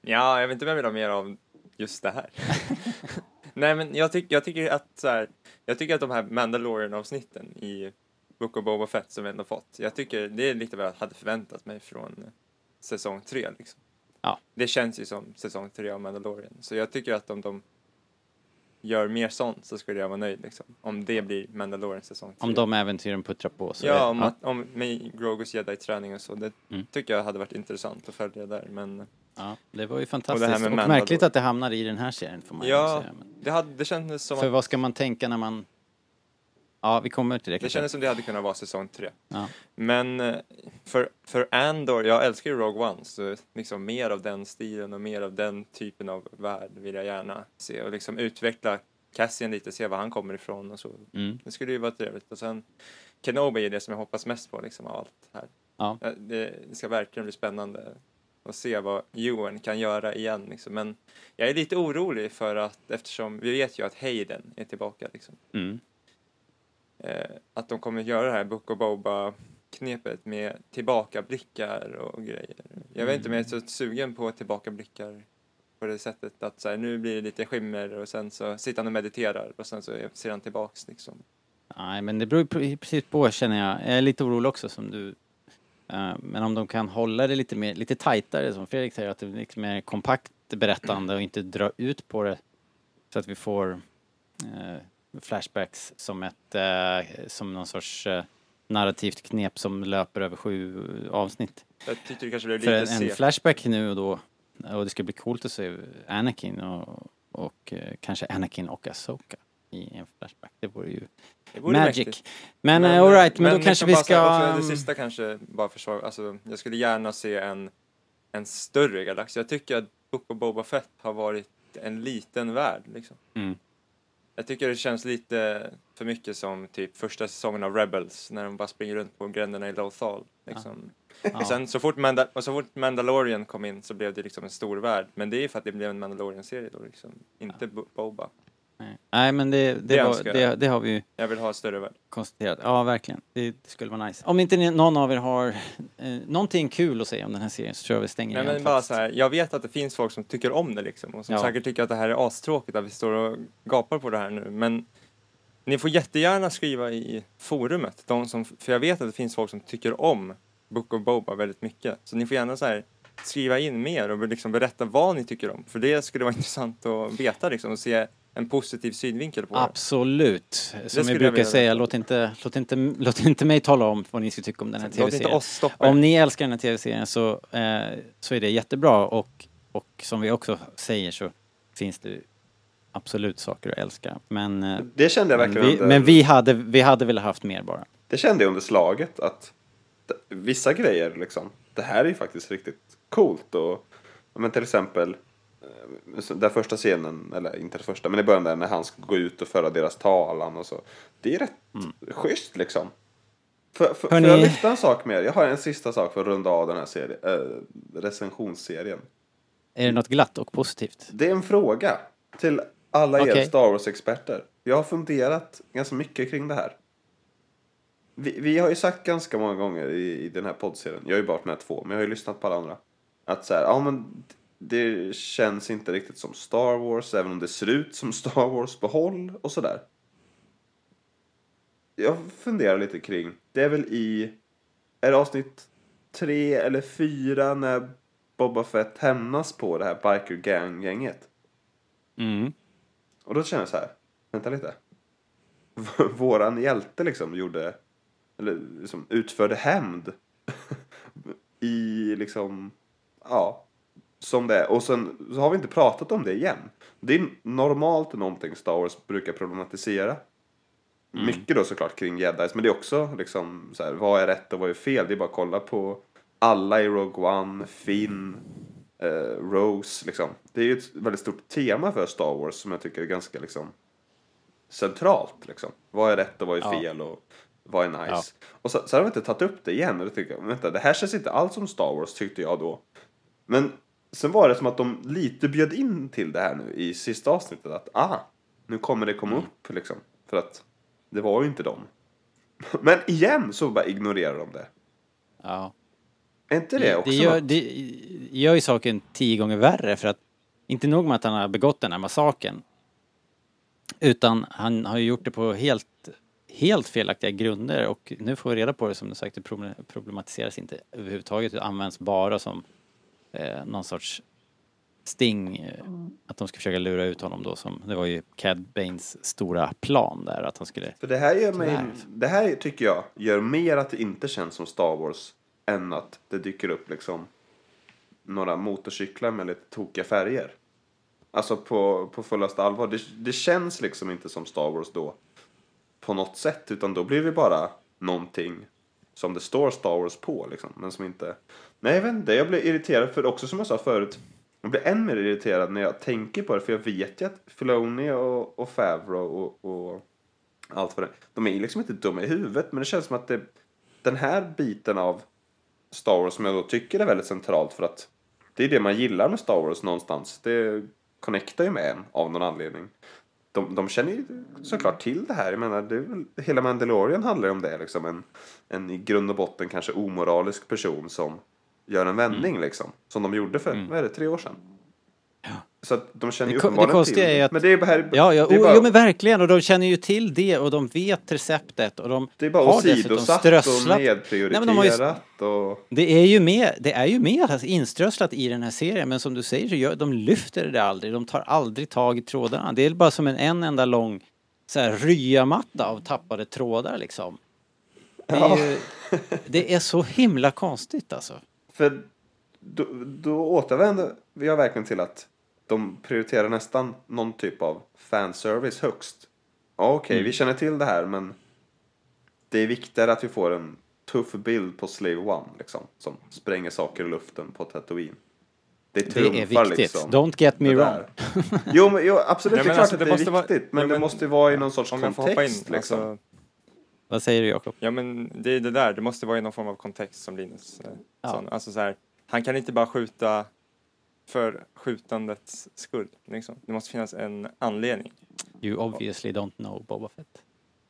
Ja, jag vet inte om jag vill ha mer av just det här. Nej, men jag, tyck, jag tycker att så här, jag tycker att de här Mandalorian-avsnitten i Book of Boba Fett som vi ändå fått, jag tycker det är lite vad jag hade förväntat mig från säsong tre liksom. Ja. Det känns ju som säsong tre av Mandalorian, så jag tycker att om de gör mer sånt så skulle jag vara nöjd liksom. Om det blir Mandalorian säsong tre. Om de äventyren puttrar på så Ja, om, Att, om med Grogus jedi-träning och så. Det Mm. tycker jag hade varit intressant att följa där, men ja, det var ju fantastiskt. Och, Mandalore. märkligt att det hamnade i den här serien får man Ja, säga. Men, det, hade, det kändes som för att vad ska man tänka när man... Ja, vi kommer till det Det kanske. kändes som det hade kunnat vara säsong tre. Ja. Men eh, för, för Andor, jag älskar ju Rogue One, så liksom mer av den stilen och mer av den typen av värld vill jag gärna se och liksom utveckla Cassian lite, se var han kommer ifrån och så. Mm. Det skulle ju vara trevligt. Och sen Kenobi är det som jag hoppas mest på liksom av allt här. Ja. Det, det ska verkligen bli spännande att se vad Ewan kan göra igen liksom. Men jag är lite orolig för att eftersom vi vet ju att Hayden är tillbaka liksom Mm. Eh, att de kommer göra det här Book of Boba knepet med tillbakablickar och grejer. Jag vet inte om jag är så sugen på tillbakablickar på det sättet att så här, nu blir det lite skimmer och sen så sitter han och mediterar och sen så ser han tillbaks liksom. Nej, men det beror ju pre- precis på känner jag. Jag är lite orolig också som du. Eh, Men om de kan hålla det lite mer, lite tajtare som Fredrik säger, att det blir lite mer kompakt berättande och inte dra ut på det så att vi får eh, flashbacks som ett, eh, som någon sorts eh, narrativt knep som löper över sju avsnitt. Jag tyckte det kanske blev För lite en, en segt. flashback nu och då, och det ska bli coolt att se Anakin och, och eh, kanske Anakin och Asoka i en flashback. Det vore ju Det vore magic. mäktigt. Men, men alright, men, då liksom kanske vi så här, ska... Också det sista kanske, bara försvara, alltså jag skulle gärna se en, en större galax. Jag tycker att Book of Boba Fett har varit en liten värld liksom. Mm. Jag tycker det känns lite för mycket som typ första säsongen av Rebels när de bara springer runt på gränderna i Lothal. Liksom. Ja. Sen så fort, Manda- och så fort Mandalorian kom in så blev det liksom en stor värld. Men det är ju för att det blev en Mandalorian-serie då liksom. Inte Bo- Boba. Nej. Nej, men det, det, Det var, det, det har vi ju Jag vill ha större värld. konstaterat. Ja, verkligen. Det, det skulle vara nice. Om inte ni, någon av er har eh, någonting kul att säga om den här serien så tror jag vi stänger Nej, men bara så här, jag vet att det finns folk som tycker om det liksom och som Ja. säkert tycker att det här är astråkigt att vi står och gapar på det här nu. Men ni får jättegärna skriva i forumet, de som, för jag vet att det finns folk som tycker om Book of Boba väldigt mycket. Så ni får gärna så här, skriva in mer och liksom berätta vad ni tycker om. För det skulle vara intressant att veta liksom och se en positiv synvinkel på det. Absolut. Som skulle vi jag brukar säga, låt inte, låt, inte, låt inte mig tala om vad ni ska tycka om den här tv-serien. Om ni älskar den här tv-serien så, eh, så är det jättebra och, och som vi också säger så finns det absolut saker att älska. Men, eh, Det kände jag men, verkligen vi, under, men vi, hade, vi hade velat haft mer bara. det kände jag under slaget att vissa grejer liksom, det här är ju faktiskt riktigt coolt och men till exempel eh, den första scenen, eller inte den första, men i början där när han ska gå ut och föra deras talan och så. Det är rätt schysst liksom. För, för, Hörni- Får jag lyfta en sak mer? Jag har en sista sak för att runda av den här serien, äh, recensionsserien. Är det något glatt och positivt? Det är en fråga till alla er Okej. Star Wars-experter. Jag har funderat ganska mycket kring det här. Vi, vi har ju sagt ganska många gånger i, i den här poddserien, jag har ju bara varit med två, men jag har ju lyssnat på alla andra. Att så här, ja men det känns inte riktigt som Star Wars, även om det ser ut som Star Wars på håll och sådär. Jag funderar lite kring, det är väl i, är det avsnitt tre eller fyra när Boba Fett hämnas på det här biker gang-gänget? Mm. Och då känner jag så här, vänta lite. Våran hjälte liksom gjorde, eller liksom utförde hämnd i liksom, ja, som det är. Och sen så har vi inte pratat om det igen. Det är normalt någonting Star Wars brukar problematisera. Mycket då såklart kring jedis, men det är också liksom så här, vad är rätt och vad är fel? Det är bara att kolla på alla i Rogue One, Finn, eh, Rose liksom. Det är ju ett väldigt stort tema för Star Wars som jag tycker är ganska liksom centralt liksom. Vad är rätt och vad är Ja. fel och vad är nice. Ja. Och så, så har vi inte tagit upp det igen och då tycker jag, vänta, det här känns inte alls som Star Wars tyckte jag då. Men sen var det som att de lite bjöd in till det här nu i sista avsnittet att ah, nu kommer det komma upp liksom. För att det var ju inte dem. Men igen så bara ignorerar de det. Ja. Är inte det också det, gör, något? det gör ju saken tio gånger värre för att inte nog med att han har begått den här massakern utan han har ju gjort det på helt, helt felaktiga grunder och nu får vi reda på det som du sagt, det problem- problematiseras inte överhuvudtaget, det används bara som eh, någon sorts sting, eh, att de ska försöka lura ut honom då som, det var ju Cad Baines stora plan där att han skulle För det här gör mig, det här tycker jag gör mer att det inte känns som Star Wars än att det dyker upp liksom några motorcyklar med lite tokiga färger. Alltså på, på fullaste allvar. Det, det känns liksom inte som Star Wars då på något sätt utan då blir det bara någonting som det står Star Wars på liksom men som inte Nej jag vet inte, jag blir irriterad för också som jag sa förut jag blir än mer irriterad när jag tänker på det för jag vet ju att Filoni och, och Favreau och, och allt vad det De är ju liksom inte dumma i huvudet, men det känns som att det, den här biten av Star Wars som jag då tycker är väldigt centralt för att det är det man gillar med Star Wars någonstans. Det connectar ju med en av någon anledning. De, de känner ju såklart till det här. Jag menar, det väl, hela Mandalorian handlar ju om det. Liksom. En, en i grund och botten kanske omoralisk person som gör en vändning liksom. Som de gjorde för, vad är det, tre år sedan? Så att de känner ju Det det uppenbarligen konstiga till är att- Men det är bara, Ja, ja det bara, jo men verkligen och de känner ju till det och de vet receptet och de det är bara har åsidosatt och strösslat nedprioriterat. Nej, men de har ju- och... Det är ju med, det är ju med alltså, inströsslat i den här serien men som du säger så gör, de lyfter det aldrig, de tar aldrig tag i trådarna. Det är bara som en, en enda lång så här ryamatta av tappade trådar liksom. Det är, ju, det är så himla konstigt alltså. För då, då återvänder jag verkligen till att de prioriterar nästan någon typ av fanservice högst. Ja, Okej, Mm. vi känner till det här men det är viktigare att vi får en tuff bild på Slave One liksom. Som spränger saker i luften på Tatooine. det Det är viktigt. liksom. Don't get me wrong. Jo, men, jo absolut, Nej, det är men klart alltså, att det det, är måste vara- viktigt. men, ja, det men- måste ju vara i någon sorts in. kontext. liksom. Alltså, Vad säger du Jakob? ja men det är det där, det måste vara i någon form av kontext som Linus eh, Ja. Alltså så här, han kan inte bara skjuta för skjutandets skull. Liksom. Det måste finnas en anledning. You obviously don't know Boba Fett.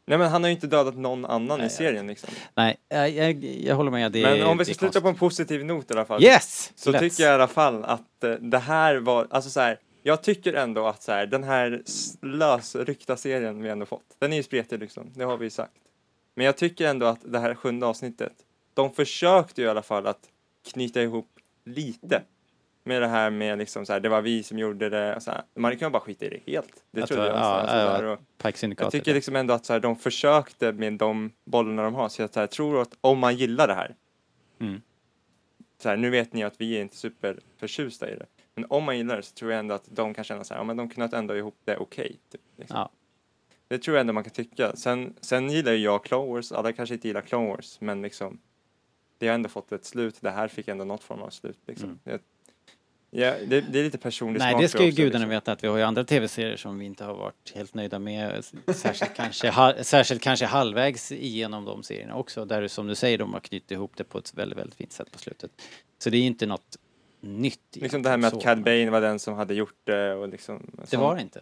Nej men han har ju inte dödat någon annan Nej, i serien liksom. Nej, jag, jag, jag håller med. Det, Men om vi ska sluta på en konstigt. positiv not i alla fall. Yes! Så Let's. tycker jag i alla fall att eh, det här var, alltså så här, jag tycker ändå att så här, den här lösryckta serien vi ändå fått, den är ju spretig liksom, det har vi ju sagt. Men jag tycker ändå att det här sjunde avsnittet, de försökte ju i alla fall att knyta ihop lite med det här med liksom så här, det var vi som gjorde det, och så här, man kan ju bara skita i det helt. Det Att trodde jag. ja, alltså, så ja, jag tycker liksom ändå att så här, de försökte med de bollarna de har, så jag så här, tror att om man gillar det här, Mm. så här, nu vet ni att vi är inte superförtjusta i det, men om man gillar det så tror jag ändå att de kan känna så här, ja men de knöt ändå ihop det okej. typ, liksom. Ja. Det tror jag ändå man kan tycka. Sen, sen gillar ju jag Clone Wars, alla kanske inte gillar Clone Wars, men liksom det har ändå fått ett slut, det här fick ändå något form av slut. Liksom. Mm. Jag, ja, det, det är lite personlig Nej, smak det ska ju gudarna liksom. veta att vi har ju andra tv-serier som vi inte har varit helt nöjda med. Särskilt kanske, ha, särskilt kanske halvvägs igenom de serierna också. Där som du säger, de har knutit ihop det på ett väldigt, väldigt fint sätt på slutet. Så det är ju inte något nytt Liksom det här med att Cad. Bane var den som hade gjort det och liksom. Det var det inte.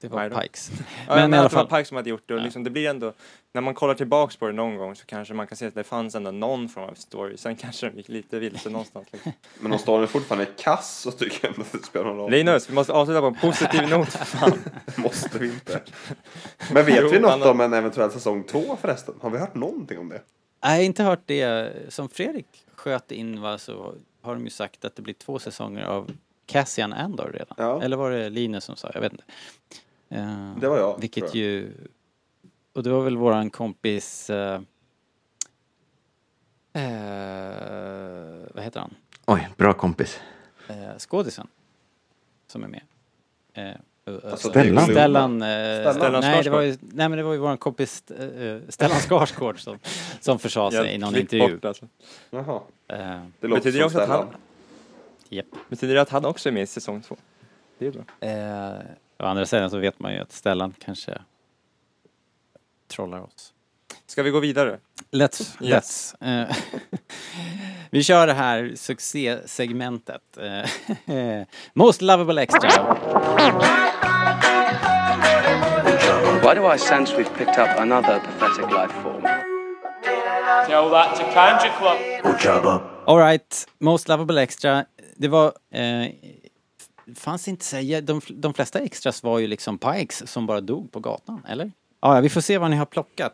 Det var Nej. Pikes. Ja, Men men, i alla att det var fall. Pike som hade gjort det och Ja. liksom, det blir ändå, när man kollar tillbaks på det någon gång så kanske man kan se att det fanns ändå någon form av story, sen kanske de gick lite vilse någonstans. Liksom. Men om storyn är fortfarande kass så tycker jag ändå att det spelar någon roll. Linus, vi måste avsluta på en positiv not för fan. Måste vi inte. Men vet Jo, vi något om en eventuell säsong två förresten? Har vi hört någonting om det? Nej, jag har inte hört det. Som Fredrik sköt in va, så har de ju sagt att det blir två säsonger av Cassian Andor redan. Ja. Eller var det Linus som sa? Jag vet inte. Eh, Det var jag, Vilket jag. ju... Och det var väl våran kompis... eh, eh, vad heter han? Oj, bra kompis. Eh, skådisen. Som är med. Eh, eh, Alltså, Stellan. Stellan, eh, Stellan nej, det var ju, nej men det var ju våran kompis eh, Stellan Skarsgård som, som försade sig i någon intervju. bort, alltså. Jaha. Eh, Det låter Betyder det som också att han- Stellan. Japp. Betyder det att han också är med i säsong två? Det är bra. Å andra sidan så vet man ju att Stellan kanske trollar oss. Ska vi gå vidare? Let's, Yes. let's. Eh, vi kör det här succésegmentet. Eh, Most lovable extra. Why do I sense we've picked up another pathetic life form? Tell that to Kanja Club. Alright, Most lovable extra. Det var... Eh, fanns inte säga, de, de flesta extras var ju liksom pikes som bara dog på gatan, eller? Ja, ja, vi får se vad ni har plockat.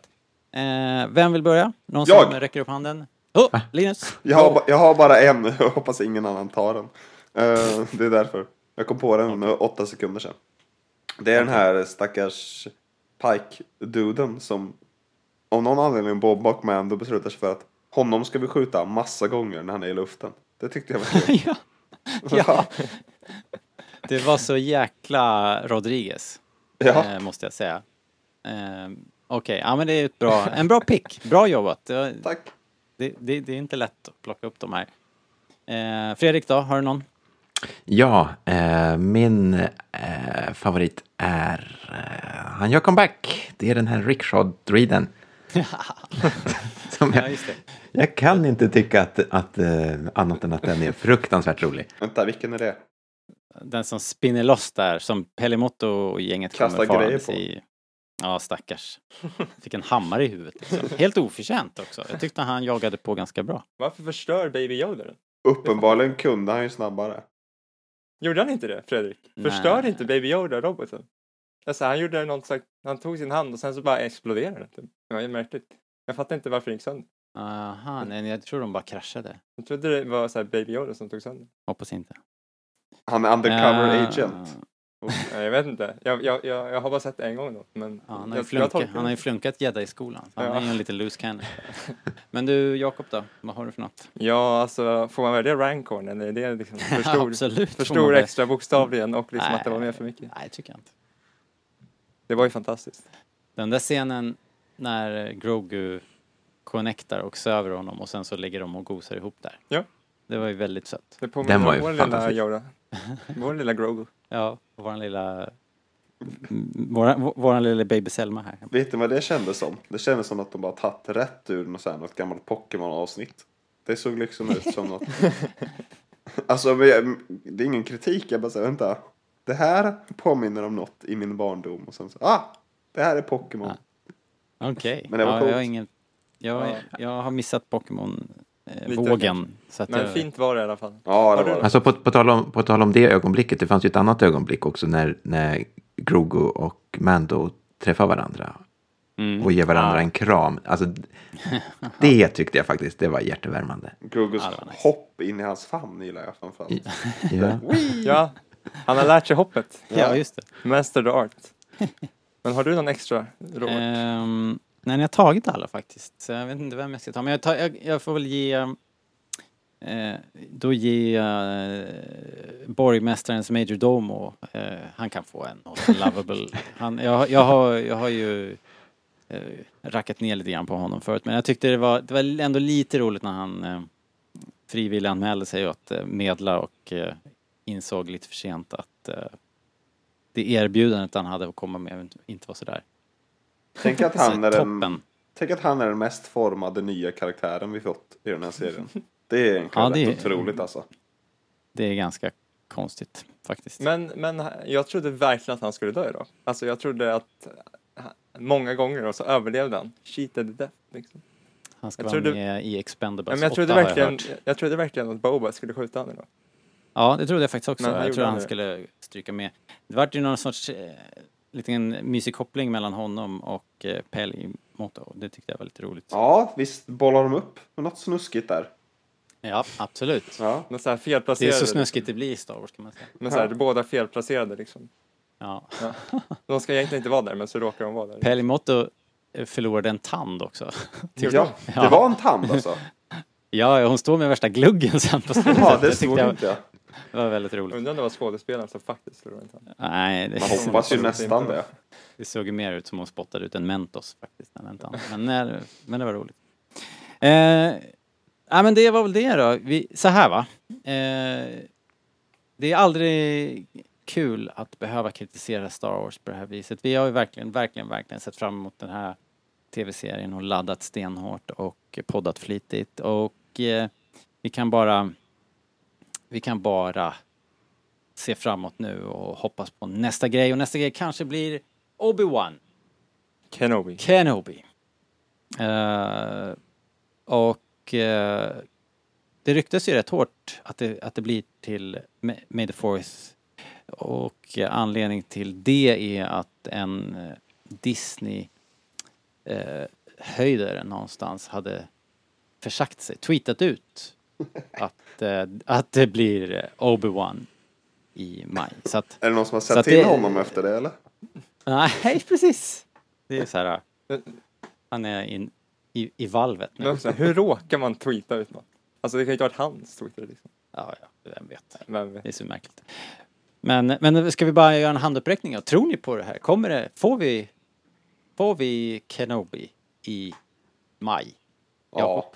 Eh, vem vill börja? Någon som Jag. räcker upp handen? Oh, Linus! Jag har, jag har bara en, jag hoppas ingen annan tar den. Eh, det är därför. Jag kom på den med åtta sekunder sedan. Det är den här stackars Pike-duden som av någon anledning Bob och Mando beslutar sig för att honom ska vi skjuta massa gånger när han är i luften. Det tyckte jag var kul. ja. ja. Det var så jäkla Rodriguez, ja. eh, måste jag säga. Eh, Okej, ja men det är ett bra, en bra pick. Bra jobbat. Det, Tack. det, det, det är inte lätt att plocka upp de här. Eh, Fredrik då, har du någon? Ja, eh, min eh, favorit är... Eh, han gör comeback. Det är den här rickshaw-druiden. Som Ja, jag, just det. jag kan inte tycka att, att eh, annat än att den är fruktansvärt rolig. Vänta, vilken är det? Den som spinner loss där, som Pelimoto och gänget Kastar kommer grejer på. i. Ja, stackars. Fick en hammare i huvudet. Liksom. Helt oförtjänt också. Jag tyckte han jagade på ganska bra. Varför förstör Baby Yoda den? Uppenbarligen kunde han ju snabbare. Gjorde han inte det, Fredrik? Nej. Förstörde inte Baby Yoda roboten? Alltså, han gjorde något slags, han tog sin hand och sen så bara exploderade den. Typ. Det var ju märkligt. Jag fattar inte varför det gick sönder. Aha, nej, jag tror de bara kraschade. Jag trodde det var så här Baby Yoda som tog sönder. Hoppas inte. Han är undercover Eh, agent. Nej, jag vet inte. Jag, jag, jag, jag har bara sett det en gång då. Men Ja, han, har flunkat, han har ju flunkat gädda i skolan. Så han Ja. är ju en liten loose cannon. Men du Jakob då? Vad har du för något? Ja, alltså får man välja Rancorn eller är det liksom för stor, Absolut. för stor extra bokstavligen och liksom Nej. att det var med för mycket? Nej, tycker jag inte. Det var ju fantastiskt. Den där scenen när Grogu connectar och söver honom och sen så ligger de och gosar ihop där. Ja. Det var ju väldigt sött. Det påminner om ju vår lilla. Yoda. Vår lilla Grogu. Ja, våran lilla... Våran, våran lilla baby Selma här. Vet du vad det kändes som? Det kändes som att de bara tagit rätt ur något, så här, något gammalt Pokémon-avsnitt. Det såg liksom ut som något... Alltså, det är ingen kritik. Jag bara säger, vänta. Det här påminner om något i min barndom. Och sen så, ah! Det här är Pokémon. Ja. Okej. Men det var ja, coolt. jag, har ingen, jag, Ja. jag har missat Lite Pokémon-vågen. så att Men jag, fint var det i alla fall. Ja, det var det. Alltså på, på, tal om, på tal om det ögonblicket, det fanns ju ett annat ögonblick också när, när Grogu och Mando träffar varandra Mm. och ger varandra Ja. en kram. Alltså, det tyckte jag faktiskt, det var hjärtevärmande. Grogus Ja, nice. hopp in i hans famn gillar jag framförallt. Ja. Ja, han har lärt sig hoppet. Ja, just det. Master the art. Men har du någon extra, Robert? Um, nej, ni har tagit alla faktiskt. Så jag vet inte vem jag ska ta. Men jag, tar, jag, jag får väl ge... Eh, då jag eh, borgmästarens Major Domo. Eh, han kan få en lovable. Han, jag, jag, har, jag har ju eh, rackat ner lite grann på honom förut. Men jag tyckte det var, det var ändå lite roligt när han eh, frivilligt anmälde sig att eh, medla och eh, insåg lite för sent att eh, det erbjudandet han hade att komma med inte var sådär Tänk att, han är den, tänk att han är den mest formade nya karaktären vi fått i den här serien. Det är egentligen Ja, det rätt är- otroligt alltså. Det är ganska konstigt faktiskt. Men, men jag trodde verkligen att han skulle dö idag. Alltså jag trodde att många gånger och så överlevde han. Cheated death liksom. Han ska jag vara trodde- med i Expendables Ja, men jag, 8 trodde verkligen, jag jag, hört. trodde verkligen att Boba skulle skjuta honom idag. Ja, det trodde jag faktiskt också. Men Jag trodde han aldrig skulle stryka med. Det vart ju någon sorts eh, liten mysig koppling mellan honom och eh, Motto. Det tyckte jag var lite roligt. Ja, visst bollar de upp med något snuskigt där. Ja, absolut. Ja. Men så här Det är felplacerade. så snuskigt det blir i Star Wars kan man säga. Men så här, båda felplacerade liksom. Ja. De ska egentligen inte vara där, men så råkar de vara där. Motto eh, förlorade en tand också. ja, det Ja. var en tand alltså. Ja, hon står med värsta gluggen sen på slutet. Ja, det såg jag inte jag. Det var väldigt roligt. Undrar om det var skådespelaren som faktiskt en tand. Nej, det, Man hoppas ju nästan det. det såg ju mer ut som hon spottade ut en Mentos faktiskt. Men, nej, men det var roligt. Eh, ja, men det var väl det då. Vi, så här va. Eh, det är aldrig kul att behöva kritisera Star Wars på det här viset. Vi har ju verkligen, verkligen, verkligen sett fram emot den här tv-serien och laddat stenhårt och poddat flitigt och eh, vi kan bara vi kan bara se framåt nu och hoppas på nästa grej och nästa grej kanske blir Obi-Wan Kenobi. Kenobi. Eh, och eh, det ryktas ju rätt hårt att det, att det blir till Ma- May the Fourth. Och anledning till det är att en eh, Disney eh, höjdare någonstans hade försagt sig, tweetat ut att, eh, att det blir eh, Obi-Wan i maj. Så att, Är det någon som har sett till det- honom efter det eller? nej precis. Det är så här, han är in, i, i valvet nu. Hur råkar man tweeta ut något? Alltså det kan ju inte ha varit hans Twitter liksom. Ja, ja, vem vet. Vem vet? Det är så märkligt. Men, men ska vi bara göra en handuppräckning? då? Tror ni på det här? Kommer det, får vi, får vi Kenobi i maj? Ja. Jakob?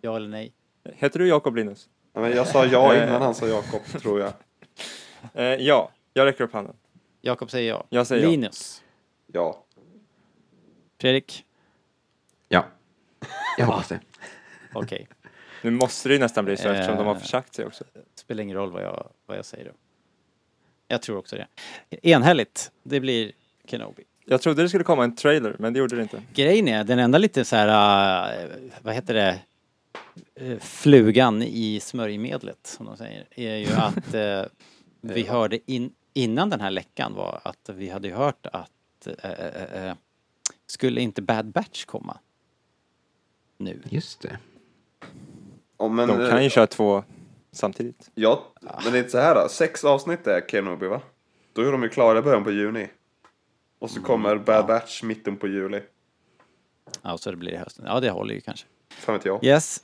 Ja eller nej? Heter du Jakob Linus? Ja, Men jag sa ja innan han sa Jakob, tror jag. Eh, ja, jag räcker upp handen. Jakob säger ja. Jag säger. Linus? Ja. Fredrik? Ja, jag hoppas det. Okej. Nu måste det ju nästan bli så eftersom de har Eh. försagt sig också. Spelar ingen roll vad jag, vad jag säger då. Jag tror också det. Enhälligt. Det blir Kenobi. Jag trodde det skulle komma en trailer, men det gjorde det inte. Grejen är, den enda lite så här, äh, vad heter det, Eh, flugan i smörjmedlet som de säger, är ju att eh, vi hörde in, innan den här läckan var att vi hade hört att eh, eh, eh, skulle inte Bad Batch komma nu? Just det. Oh, men, De kan ju eh, köra två samtidigt. Ja, men det är inte så här då. Sex avsnitt är Kenobi va? Då är de ju klara i början på juni. Och så kommer Bad Batch mitten på juli. Ja, så det blir i hösten. Ja, det håller ju kanske. Fan vet jag. Yes.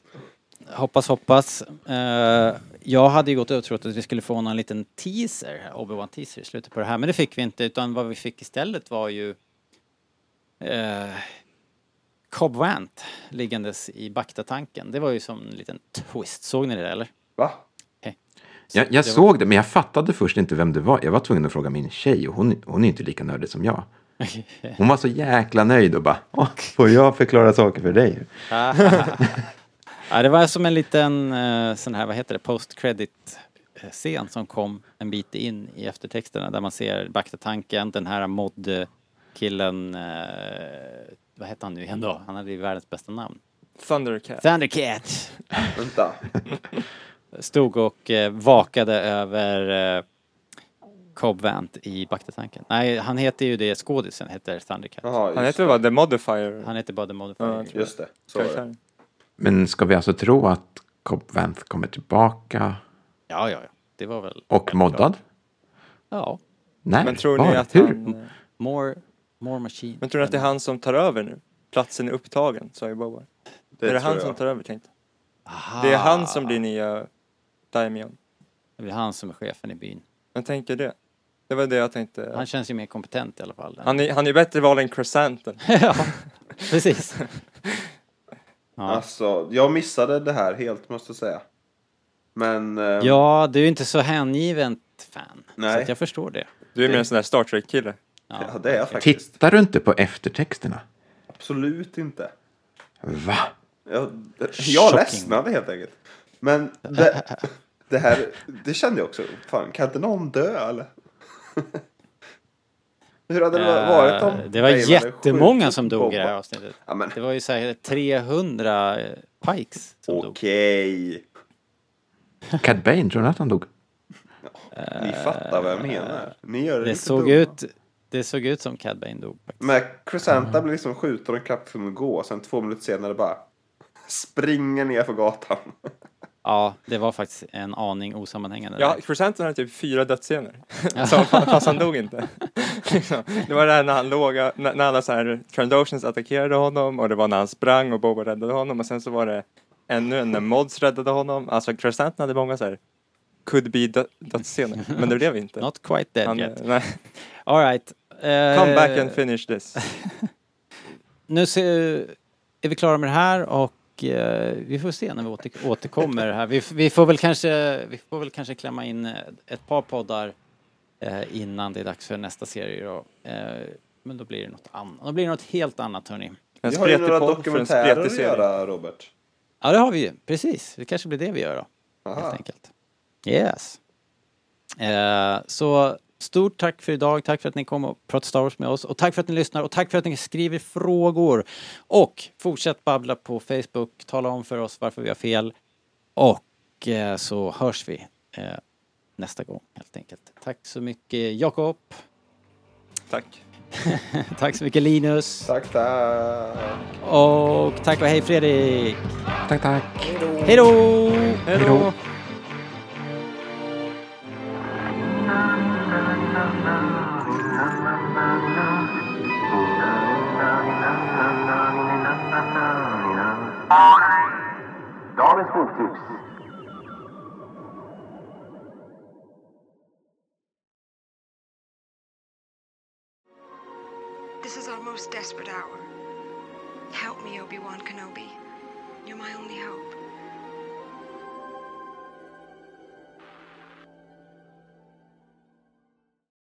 Hoppas, hoppas. Eh, jag hade ju gått och trott att vi skulle få någon liten teaser, Obi-Wan teaser i slutet på det här, men det fick vi inte utan vad vi fick istället var ju eh, Cobb Vant liggandes i Bacta-tanken. Det var ju som en liten twist. Såg ni det eller? Va? Jag, jag det var- såg det, men jag fattade först inte vem det var. Jag var tvungen att fråga min tjej och hon, hon är inte lika nördig som jag. Hon var så jäkla nöjd och bara, Åh, får jag förklara saker för dig? ja, det var som en liten eh, sån här, vad heter det, post-credit eh, scen som kom en bit in i eftertexterna där man ser Bacta-tanken, den här mod-killen, eh, vad hette han nu igen då? Han hade ju världens bästa namn. Thundercat. Thundercat! Vänta. Stod och vakade över Cobb Vant i Bacta-tanken. Nej, han heter ju det, skådisen heter Thundercat. Jaha, Han just heter väl bara The Modifier? Han heter bara The Ja, Modifier. jag tror Just det, så var det. karaktären. Men ska vi alltså tro att Cobb Vanth kommer tillbaka Ja, ja, ja. Det var väl... och moddad? Ja. Nej, Men tror var? ni att Hur? han... More, more machine. Men tror ni att det är han som tar över nu? Platsen är upptagen, sa ju Boba. är det tror han jag. som tar över, tänkte Aha. Det är han som blir nya Daimion. Det är han som är chefen i byn. Jag tänker det. Det var det jag tänkte. Han känns ju mer kompetent i alla fall. Han är, han är bättre val än Crescenten. ja, precis. Ja. Alltså, jag missade det här helt måste jag säga. Men... eh, ja, du är inte så hängiven fan. Så Nej. att jag förstår det. Du är mer en sån där Star Trek-kille. Ja. Ja, det är jag faktiskt. Tittar du inte på eftertexterna? Absolut inte. Va? Jag, jag ledsnade helt enkelt. Men det, det här, det kände jag också. Fan, kan inte någon dö eller? Hur hade det varit om Eh, det var hade jättemånga som dog i det här avsnittet. Ja, men Det var ju säkert 300 eh, pikes som dog. okej. Cad Bane, tror du att han dog? Ni fattar vad jag menar. Ni gör det, Det såg dumma. ut, det såg ut som Cad Bane dog. faktiskt. Men Crescenta blir liksom skjuten och en klapp för att gå. Sen två minuter senare bara springer ner för gatan. Ja, det var faktiskt en aning osammanhängande. Ja, där. Crescenten hade typ fyra dödsscener. Så, fast han dog inte. Liksom. det var det här när han låg, när, alla så här Trandoshans attackerade honom och det var när han sprang och Boba räddade honom och sen så var det ännu en när Mods räddade honom. Alltså Crescenten hade många så här could be dö- dödsscener, men det blev inte. Not quite dead Han, yet. nej. All right. Eh, Come back and finish this. Nu ser, är vi klara med det här och eh, vi får se när vi åter, återkommer här. Vi, vi, får väl kanske, vi får väl kanske klämma in eh, ett par poddar eh, innan det är dags för nästa serie då. Eh, men då blir det något annat. Då blir det något helt annat hörni. En Vi har ju några dokumentärer att göra, Robert. Ja det har vi ju, precis. Det kanske blir det vi gör då. Aha. Helt enkelt. Yes. Eh, så stort tack för idag. Tack för att ni kom och pratade Star Wars med oss. Och tack för att ni lyssnar och tack för att ni skriver frågor. Och fortsätt babbla på Facebook. Tala om för oss varför vi har fel. Och eh, så hörs vi eh, nästa gång helt enkelt. Tack så mycket Jakob. Tack. tack så mycket Linus. Tack, tack. Och tack och hej Fredrik. Tack, tack. Hej då! Hej då! Dagens boktips. This is our most desperate hour. Help me, Obi Wan Kenobi. You're my only hope.